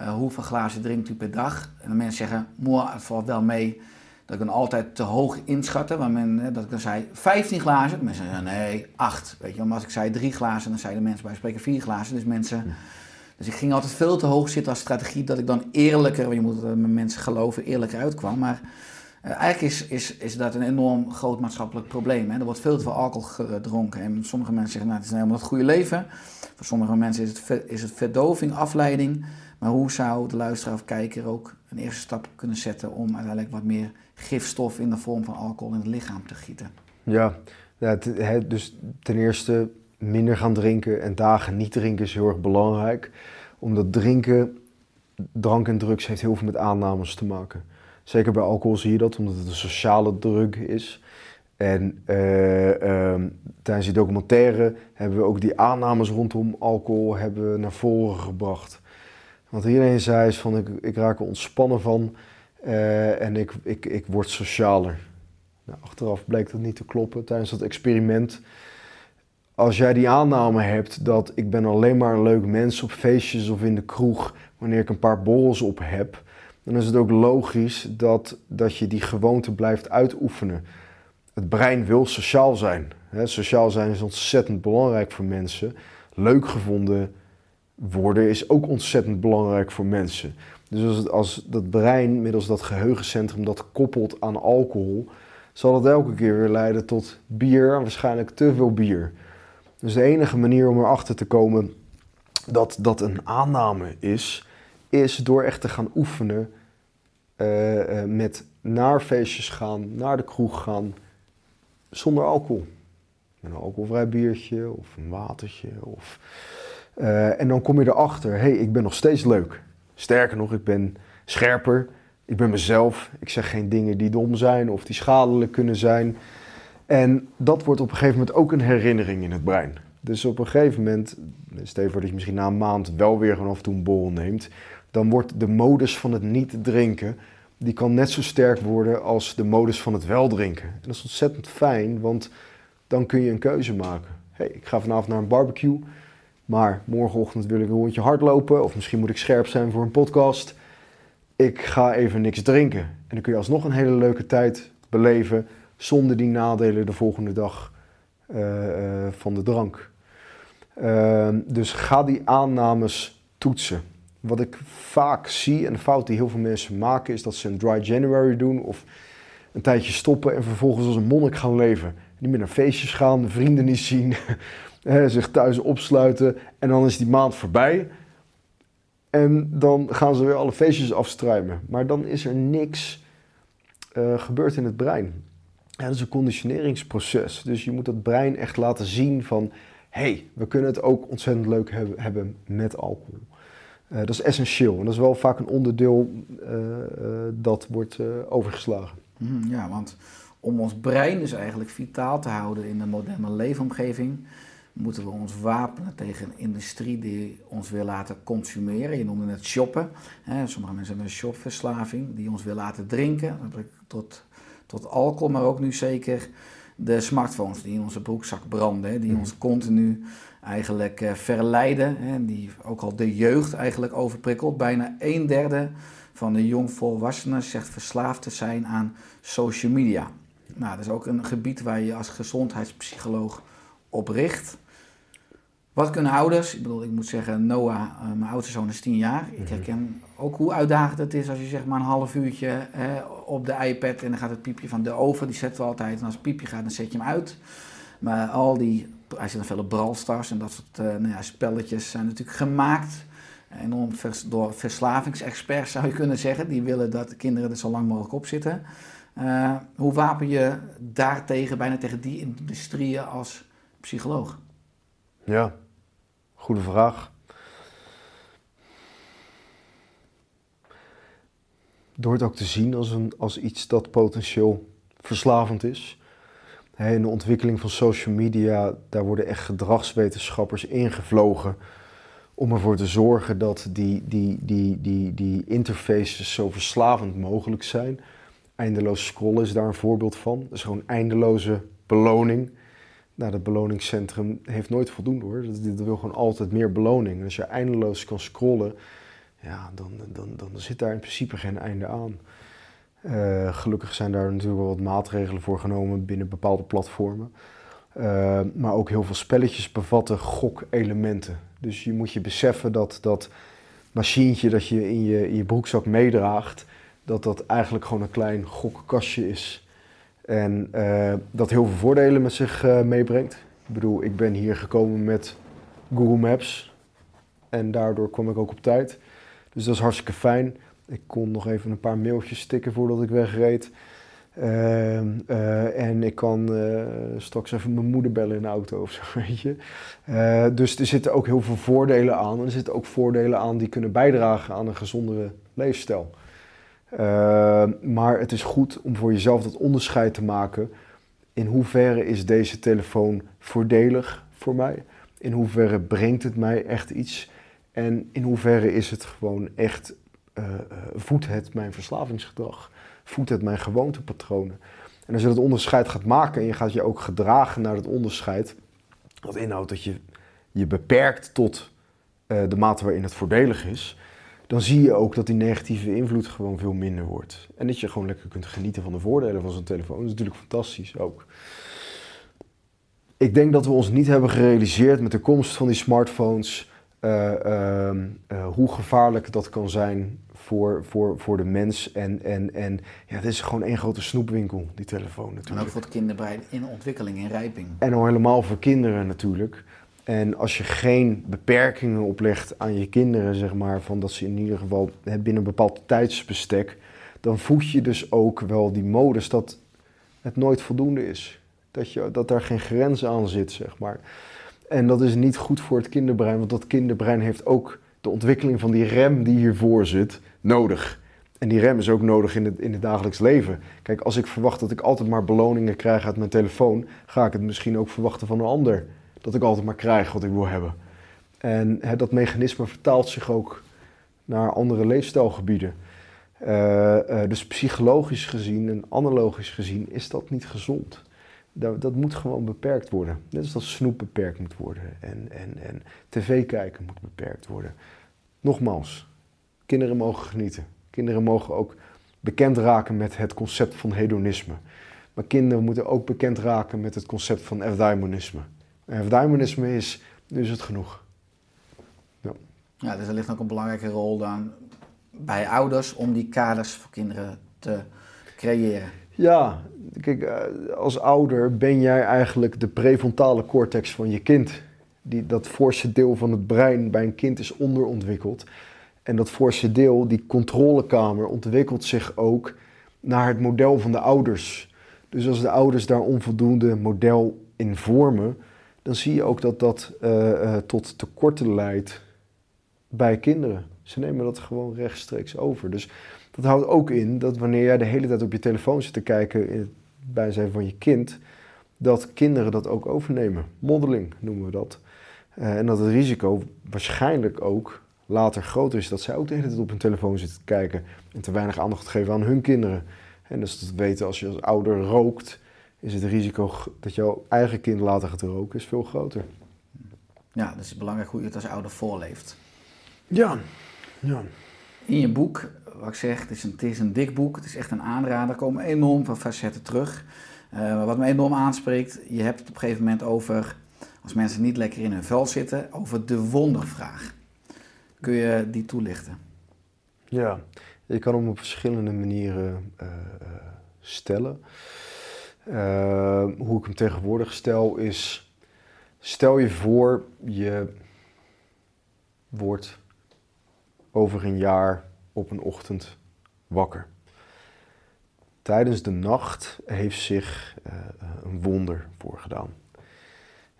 uh, hoeveel glazen drinkt u per dag. En dan mensen zeggen, mooi, het valt wel mee. Dat ik dan altijd te hoog inschatte. Waar men, dat ik dan zei 15 glazen. Mensen zeggen nee, 8. Weet je, als ik zei 3 glazen, dan zeiden mensen bij spreken 4 glazen. Dus mensen. Dus ik ging altijd veel te hoog zitten als strategie. Dat ik dan eerlijker, want je moet met mensen geloven, eerlijker uitkwam. Maar eigenlijk is, is, is dat een enorm groot maatschappelijk probleem. Hè? Er wordt veel te veel alcohol gedronken. En sommige mensen zeggen, nou, het is helemaal het goede leven. Voor sommige mensen is het, is het verdoving, afleiding. Maar hoe zou de luisteraar of kijker ook een eerste stap kunnen zetten om uiteindelijk wat meer gifstof in de vorm van alcohol in het lichaam te gieten? Ja, dus ten eerste minder gaan drinken en dagen niet drinken is heel erg belangrijk. Omdat drinken, drank en drugs heeft heel veel met aannames te maken. Zeker bij alcohol zie je dat, omdat het een sociale drug is. En uh, um, tijdens die documentaire hebben we ook die aannames rondom alcohol hebben we naar voren gebracht. Want iedereen zei is van ik, ik raak er ontspannen van uh, en ik, ik, ik word socialer. Nou, achteraf bleek dat niet te kloppen tijdens dat experiment. Als jij die aanname hebt dat ik ben alleen maar een leuk mens op feestjes of in de kroeg wanneer ik een paar borrels op heb, dan is het ook logisch dat, dat je die gewoonte blijft uitoefenen. Het brein wil sociaal zijn. Sociaal zijn is ontzettend belangrijk voor mensen. Leuk gevonden worden is ook ontzettend belangrijk voor mensen. Dus als, het, als dat brein middels dat geheugencentrum dat koppelt aan alcohol, zal het elke keer weer leiden tot bier waarschijnlijk te veel bier. Dus de enige manier om erachter te komen dat dat een aanname is, is door echt te gaan oefenen uh, uh, met naar feestjes gaan, naar de kroeg gaan, zonder alcohol. Een alcoholvrij biertje of een watertje. Of, uh, en dan kom je erachter, hé, hey, ik ben nog steeds leuk. Sterker nog, ik ben scherper, ik ben mezelf. Ik zeg geen dingen die dom zijn of die schadelijk kunnen zijn. En dat wordt op een gegeven moment ook een herinnering in het brein. Dus op een gegeven moment, stel voor dat je misschien na een maand wel weer gewoon af en toe een borrel neemt, dan wordt de modus van het niet drinken die kan net zo sterk worden als de modus van het weldrinken. En dat is ontzettend fijn, want dan kun je een keuze maken. hey, ik ga vanavond naar een barbecue, maar morgenochtend wil ik een rondje hardlopen. Of misschien moet ik scherp zijn voor een podcast. Ik ga even niks drinken. En dan kun je alsnog een hele leuke tijd beleven zonder die nadelen de volgende dag eh, eh, van de drank. Ehm, dus ga die aannames toetsen. Wat ik vaak zie en de fout die heel veel mensen maken is dat ze een dry January doen of een tijdje stoppen en vervolgens als een monnik gaan leven. Niet meer naar feestjes gaan, de vrienden niet zien, zich thuis opsluiten en dan is die maand voorbij. En dan gaan ze weer alle feestjes afstruimen. Maar dan is er niks uh, gebeurd in het brein. Dat is een conditioneringsproces. Dus je moet dat brein echt laten zien van... hé, hey, we kunnen het ook ontzettend leuk hebben met alcohol. Uh, dat is essentieel en dat is wel vaak een onderdeel uh, dat wordt overgeslagen. Mm, ja, want om ons brein dus eigenlijk vitaal te houden in de moderne leefomgeving, moeten we ons wapenen tegen een industrie die ons wil laten consumeren. Je noemde het shoppen. Hè. Sommige mensen hebben een shopverslaving die ons wil laten drinken, tot, tot alcohol, maar ook nu zeker de smartphones die in onze broekzak branden, hè, die mm. ons continu eigenlijk uh, verleiden. Hè, die ook al de jeugd eigenlijk overprikkelt. Bijna een derde van de jongvolwassenen zegt verslaafd te zijn aan social media. Nou, dat is ook een gebied waar je als gezondheidspsycholoog op richt. Wat kunnen ouders, ik bedoel, ik moet zeggen, Noah, uh, mijn oudste zoon is 10 jaar. Ik mhm. herken ook hoe uitdagend het is als je zeg maar een half uurtje op de iPad en dan gaat het piepje van de oven, die zetten we altijd. En als het piepje gaat, dan zet je hem uit. Maar al die, hij zit dan veel op Brawl Stars en dat soort uh, nou ja, spelletjes zijn natuurlijk gemaakt. Enorm vers, door verslavingsexperts zou je kunnen zeggen. Die willen dat de kinderen er zo lang mogelijk op zitten. Uh, hoe wapen je daartegen, bijna tegen die industrieën als psycholoog? Ja, goede vraag. Door het ook te zien als, een, als iets dat potentieel verslavend is. In de ontwikkeling van social media, daar worden echt gedragswetenschappers ingevlogen om ervoor te zorgen dat die, die, die, die, die interfaces zo verslavend mogelijk zijn. Eindeloos scrollen is daar een voorbeeld van. Dat is gewoon eindeloze beloning. Nou, dat beloningscentrum heeft nooit voldoende hoor. Dat, wil gewoon altijd meer beloning. En als je eindeloos kan scrollen, ja, dan, dan, dan zit daar in principe geen einde aan. Uh, gelukkig zijn daar natuurlijk wel wat maatregelen voor genomen binnen bepaalde platformen. Uh, maar ook heel veel spelletjes bevatten gokelementen. Dus je moet je beseffen dat dat machientje dat je in je, in je broekzak meedraagt, dat dat eigenlijk gewoon een klein gokkastje is. En uh, dat heel veel voordelen met zich meebrengt. Ik bedoel, ik ben hier gekomen met Google Maps. En daardoor kwam ik ook op tijd. Dus dat is hartstikke fijn. Ik kon nog even een paar mailtjes stikken voordat ik wegreed. Uh, uh, en ik kan uh, straks even mijn moeder bellen in de auto of zo, weet je. dus er zitten ook heel veel voordelen aan. En er zitten ook voordelen aan die kunnen bijdragen aan een gezondere leefstijl. Ehm, maar het is goed om voor jezelf dat onderscheid te maken. In hoeverre is deze telefoon voordelig voor mij? In hoeverre brengt het mij echt iets? En in hoeverre is het gewoon echt, voedt het mijn verslavingsgedrag? voedt het mijn gewoontepatronen. En als je dat onderscheid gaat maken en je gaat je ook gedragen naar dat onderscheid, dat inhoudt dat je je beperkt tot uh, de mate waarin het voordelig is, dan zie je ook dat die negatieve invloed gewoon veel minder wordt. En dat je gewoon lekker kunt genieten van de voordelen van zo'n telefoon. Dat is natuurlijk fantastisch ook. Ik denk dat we ons niet hebben gerealiseerd met de komst van die smartphones hoe gevaarlijk dat kan zijn voor, voor, voor de mens. En, en, en ja, het is gewoon één grote snoepwinkel, die telefoon natuurlijk. En ook voor het kinderbrein in ontwikkeling, in rijping. En al helemaal voor kinderen natuurlijk. En als je geen beperkingen oplegt aan je kinderen, zeg maar, van dat ze in ieder geval binnen een bepaald tijdsbestek, dan voed je dus ook wel die modus dat het nooit voldoende is. Dat, je, dat daar geen grens aan zit, zeg maar. En dat is niet goed voor het kinderbrein, want dat kinderbrein heeft ook de ontwikkeling van die rem die hiervoor zit nodig. En die rem is ook nodig in het, in het dagelijks leven. Kijk, als ik verwacht dat ik altijd maar beloningen krijg uit mijn telefoon, ga ik het misschien ook verwachten van een ander. Dat ik altijd maar krijg wat ik wil hebben. En hè, dat mechanisme vertaalt zich ook naar andere leefstijlgebieden. Eh, eh, dus psychologisch gezien en analogisch gezien is dat niet gezond. Dat, dat moet gewoon beperkt worden. Net als dat snoep beperkt moet worden en, en, en tv kijken moet beperkt worden. Nogmaals, kinderen mogen genieten. Kinderen mogen ook bekend raken met het concept van hedonisme. Maar kinderen moeten ook bekend raken met het concept van evdaimonisme. Evdaimonisme is, nu is het genoeg. Ja, dus er ligt ook een belangrijke rol dan bij ouders om die kaders voor kinderen te creëren. Ja, kijk, eh, als ouder ben jij eigenlijk de prefrontale cortex van je kind. Die, dat voorste deel van het brein bij een kind is onderontwikkeld. En dat voorste deel, die controlekamer, ontwikkelt zich ook naar het model van de ouders. Dus als de ouders daar onvoldoende model in vormen, dan zie je ook dat dat uh, uh, tot tekorten leidt bij kinderen. Ze nemen dat gewoon rechtstreeks over. Dus dat houdt ook in dat wanneer jij de hele tijd op je telefoon zit te kijken in het bijzijn van je kind, dat kinderen dat ook overnemen. Modeling noemen we dat. Uh, en dat het risico waarschijnlijk ook later groter is dat zij ook de hele tijd op hun telefoon zitten te kijken en te weinig aandacht geven aan hun kinderen. En dus dat weten als je als ouder rookt, is het risico dat jouw eigen kind later gaat roken is veel groter. Ja, dus het is belangrijk hoe je het als ouder voorleeft. Ja, ja. In je boek, wat ik zeg, het is, een, het is een dik boek, het is echt een aanrader. Er komen enorm veel facetten terug. Uh, wat me enorm aanspreekt, je hebt het op een gegeven moment over, als mensen niet lekker in hun vel zitten, over de wondervraag. Kun je die toelichten? Ja, je kan hem op verschillende manieren uh, stellen. Uh, hoe ik hem tegenwoordig stel is, stel je voor je wordt over een jaar op een ochtend wakker. Tijdens de nacht heeft zich uh, een wonder voorgedaan.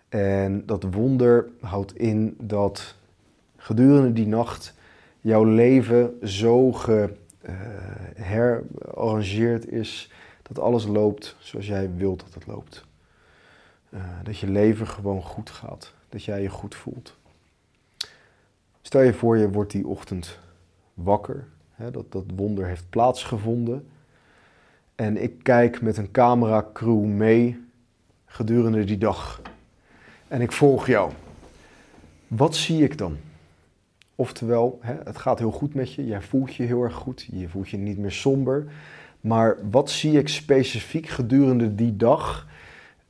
En dat wonder houdt in dat gedurende die nacht jouw leven zo geherarrangeerd uh, is dat alles loopt zoals jij wilt dat het loopt. Uh, dat je leven gewoon goed gaat, dat jij je goed voelt. Stel je voor, je wordt die ochtend wakker, hè, dat dat wonder heeft plaatsgevonden. En ik kijk met een cameracrew mee gedurende die dag. En ik volg jou. Wat zie ik dan? Oftewel, hè, het gaat heel goed met je, jij voelt je heel erg goed, je voelt je niet meer somber. Maar wat zie ik specifiek gedurende die dag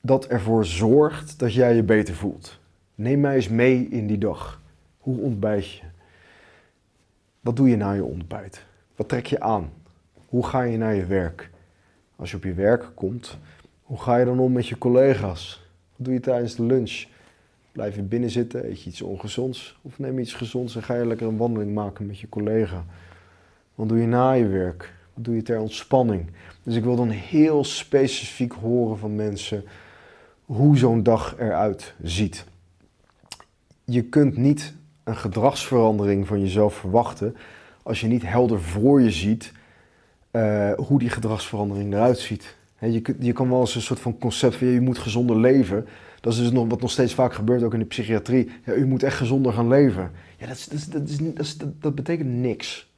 dat ervoor zorgt dat jij je beter voelt? Neem mij eens mee in die dag. Hoe ontbijt je? Wat doe je na je ontbijt? Wat trek je aan? Hoe ga je naar je werk? Als je op je werk komt, hoe ga je dan om met je collega's? Wat doe je tijdens de lunch? Blijf je binnen zitten, eet je iets ongezonds? Of neem je iets gezonds en ga je lekker een wandeling maken met je collega? Wat doe je na je werk? Wat doe je ter ontspanning? Dus ik wil dan heel specifiek horen van mensen hoe zo'n dag eruit ziet. Je kunt niet een gedragsverandering van jezelf verwachten als je niet helder voor je ziet uh, hoe die gedragsverandering eruit ziet. Je, je, kan wel eens een soort van concept van je moet gezonder leven. Dat is dus nog, wat nog steeds vaak gebeurt, ook in de psychiatrie. Ja, u moet echt gezonder gaan leven. Ja, dat, is, dat, is, dat, dat betekent niks.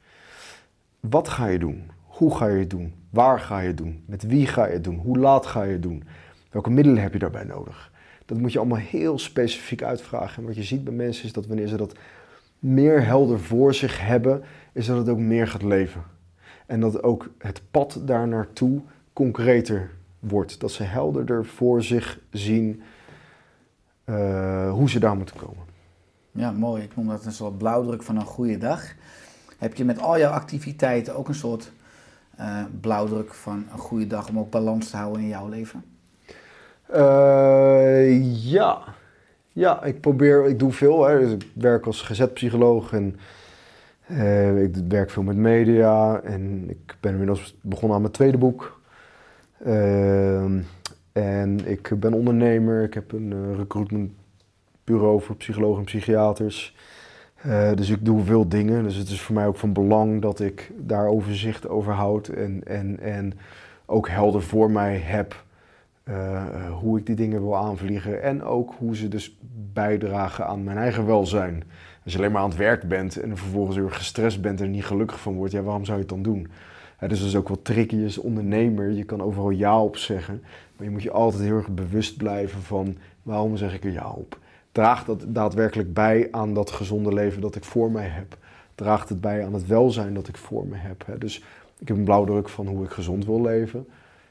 Wat ga je doen? Hoe ga je het doen? Waar ga je het doen? Met wie ga je het doen? Hoe laat ga je het doen? Welke middelen heb je daarbij nodig? Dat moet je allemaal heel specifiek uitvragen. En wat je ziet bij mensen is dat wanneer ze dat meer helder voor zich hebben, is dat het ook meer gaat leven. En dat ook het pad daar naartoe concreter wordt. Dat ze helderder voor zich zien uh, hoe ze daar moeten komen. Ja, mooi. Ik noem dat een soort blauwdruk van een goede dag. Heb je met al jouw activiteiten ook een soort uh, blauwdruk van een goede dag om ook balans te houden in jouw leven? Uh, ja. Ja, ik probeer, ik doe veel. Hè. Dus ik werk als gezetpsycholoog en uh, ik werk veel met media. En ik ben inmiddels begonnen aan mijn tweede boek. Uh, en ik ben ondernemer. Ik heb een uh, recruitmentbureau voor psychologen en psychiaters. dus ik doe veel dingen. Dus het is voor mij ook van belang dat ik daar overzicht over houd. En, en, en ook helder voor mij heb eh, eh, hoe ik die dingen wil aanvliegen en ook hoe ze dus bijdragen aan mijn eigen welzijn. Als je alleen maar aan het werk bent en vervolgens weer gestrest bent en niet gelukkig van wordt, ja, waarom zou je het dan doen? Dus dat is ook wat tricky als ondernemer. Je kan overal ja op zeggen, maar je moet je altijd heel erg bewust blijven van waarom zeg ik er ja op? Draagt dat daadwerkelijk bij aan dat gezonde leven dat ik voor mij heb? Draagt het bij aan het welzijn dat ik voor me heb? Dus ik heb een blauwdruk van hoe ik gezond wil leven.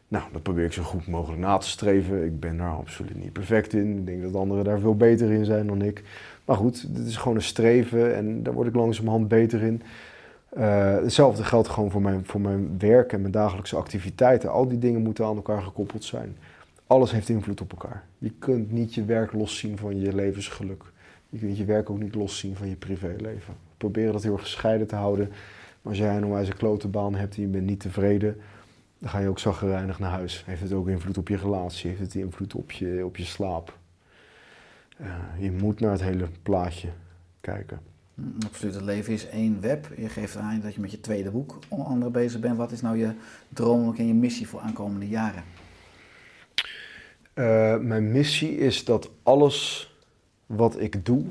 Nou, dat probeer ik zo goed mogelijk na te streven. Ik ben daar absoluut niet perfect in. Ik denk dat anderen daar veel beter in zijn dan ik. Maar goed, dit is gewoon een streven en daar word ik langzamerhand beter in. Uh, hetzelfde geldt gewoon voor mijn, voor mijn werk en mijn dagelijkse activiteiten. Al die dingen moeten aan elkaar gekoppeld zijn. Alles heeft invloed op elkaar. Je kunt niet je werk loszien van je levensgeluk. Je kunt je werk ook niet loszien van je privéleven. Probeer dat heel gescheiden te houden. Maar als jij een onwijze klote baan hebt en je bent niet tevreden, dan ga je ook zaggerijnig naar huis. Heeft het ook invloed op je relatie? Heeft het invloed op je, op je slaap? Uh, je moet naar het hele plaatje kijken. Mm, absoluut, het leven is één web. Je geeft aan dat je met je tweede boek onder andere bezig bent. Wat is nou je droom en je missie voor aankomende jaren? Uh, mijn missie is dat alles wat ik doe,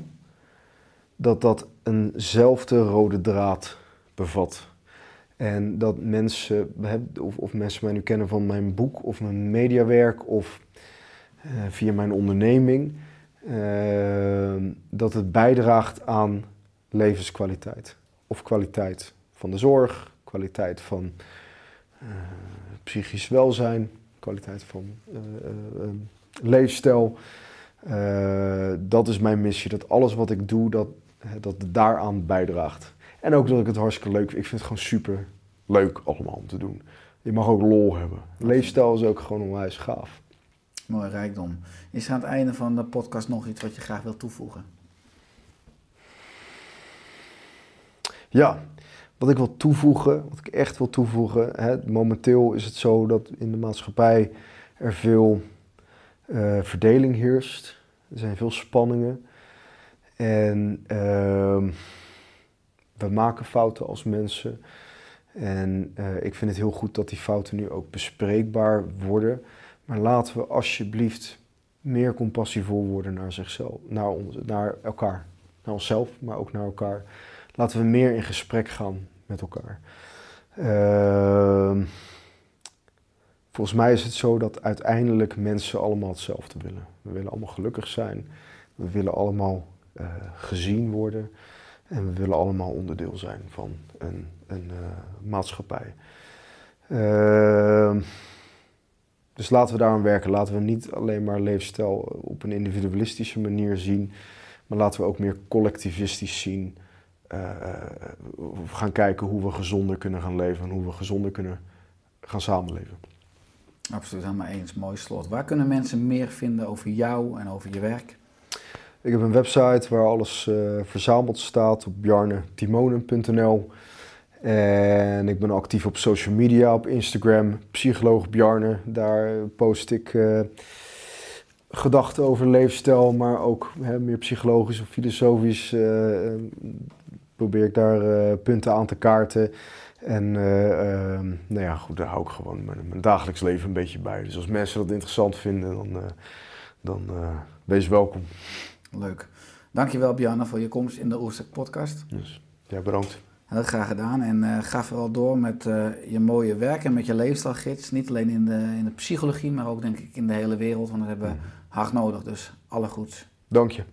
dat dat eenzelfde rode draad bevat. En dat mensen, of, of mensen mij nu kennen van mijn boek of mijn mediawerk of uh, via mijn onderneming, uh, dat het bijdraagt aan levenskwaliteit. Of kwaliteit van de zorg, kwaliteit van uh, psychisch welzijn, kwaliteit van leefstijl. dat is mijn missie, dat alles wat ik doe, dat, dat daaraan bijdraagt. En ook dat ik het hartstikke leuk vind. Ik vind het gewoon super leuk allemaal om te doen. Je mag ook lol hebben. Leefstijl is ook gewoon onwijs gaaf. Mooi rijkdom. Is er aan het einde van de podcast nog iets wat je graag wilt toevoegen? Ja, wat ik wil toevoegen, wat ik echt wil toevoegen. Hè, momenteel is het zo dat in de maatschappij er veel uh, verdeling heerst. Er zijn veel spanningen. En uh, we maken fouten als mensen. En uh, ik vind het heel goed dat die fouten nu ook bespreekbaar worden. Maar laten we alsjeblieft meer compassievol worden naar zichzelf, naar, naar elkaar. Naar onszelf, maar ook naar elkaar. Laten we meer in gesprek gaan met elkaar. Uh, volgens mij is het zo dat uiteindelijk mensen allemaal hetzelfde willen. We willen allemaal gelukkig zijn. We willen allemaal uh, gezien worden. En we willen allemaal onderdeel zijn van een, een uh, maatschappij. Uh, dus laten we daaraan werken. Laten we niet alleen maar leefstijl op een individualistische manier zien, maar laten we ook meer collectivistisch zien. Uh, gaan kijken hoe we gezonder kunnen gaan leven en hoe we gezonder kunnen gaan samenleven. Absoluut, helemaal eens. Mooi slot. Waar kunnen mensen meer vinden over jou en over je werk? Ik heb een website waar alles uh, verzameld staat op bjarnetimonen.nl. En ik ben actief op social media, op Instagram, psycholoog Bjarne. Daar post ik uh, gedachten over leefstijl, maar ook hè, meer psychologisch of filosofisch. Uh, probeer ik daar punten aan te kaarten. En nou ja, goed, daar hou ik gewoon mijn, mijn, dagelijks leven een beetje bij. Dus als mensen dat interessant vinden, dan, dan wees welkom. Leuk. Dankjewel Bjarne voor je komst in de Oerstek podcast. Dus, ja, bedankt. Heel graag gedaan en uh, ga vooral door met uh, je mooie werk en met je leefstijlgids. Niet alleen in de, in de psychologie, maar ook denk ik in de hele wereld, want dat hebben we hard nodig. Dus alle goeds. Dank je.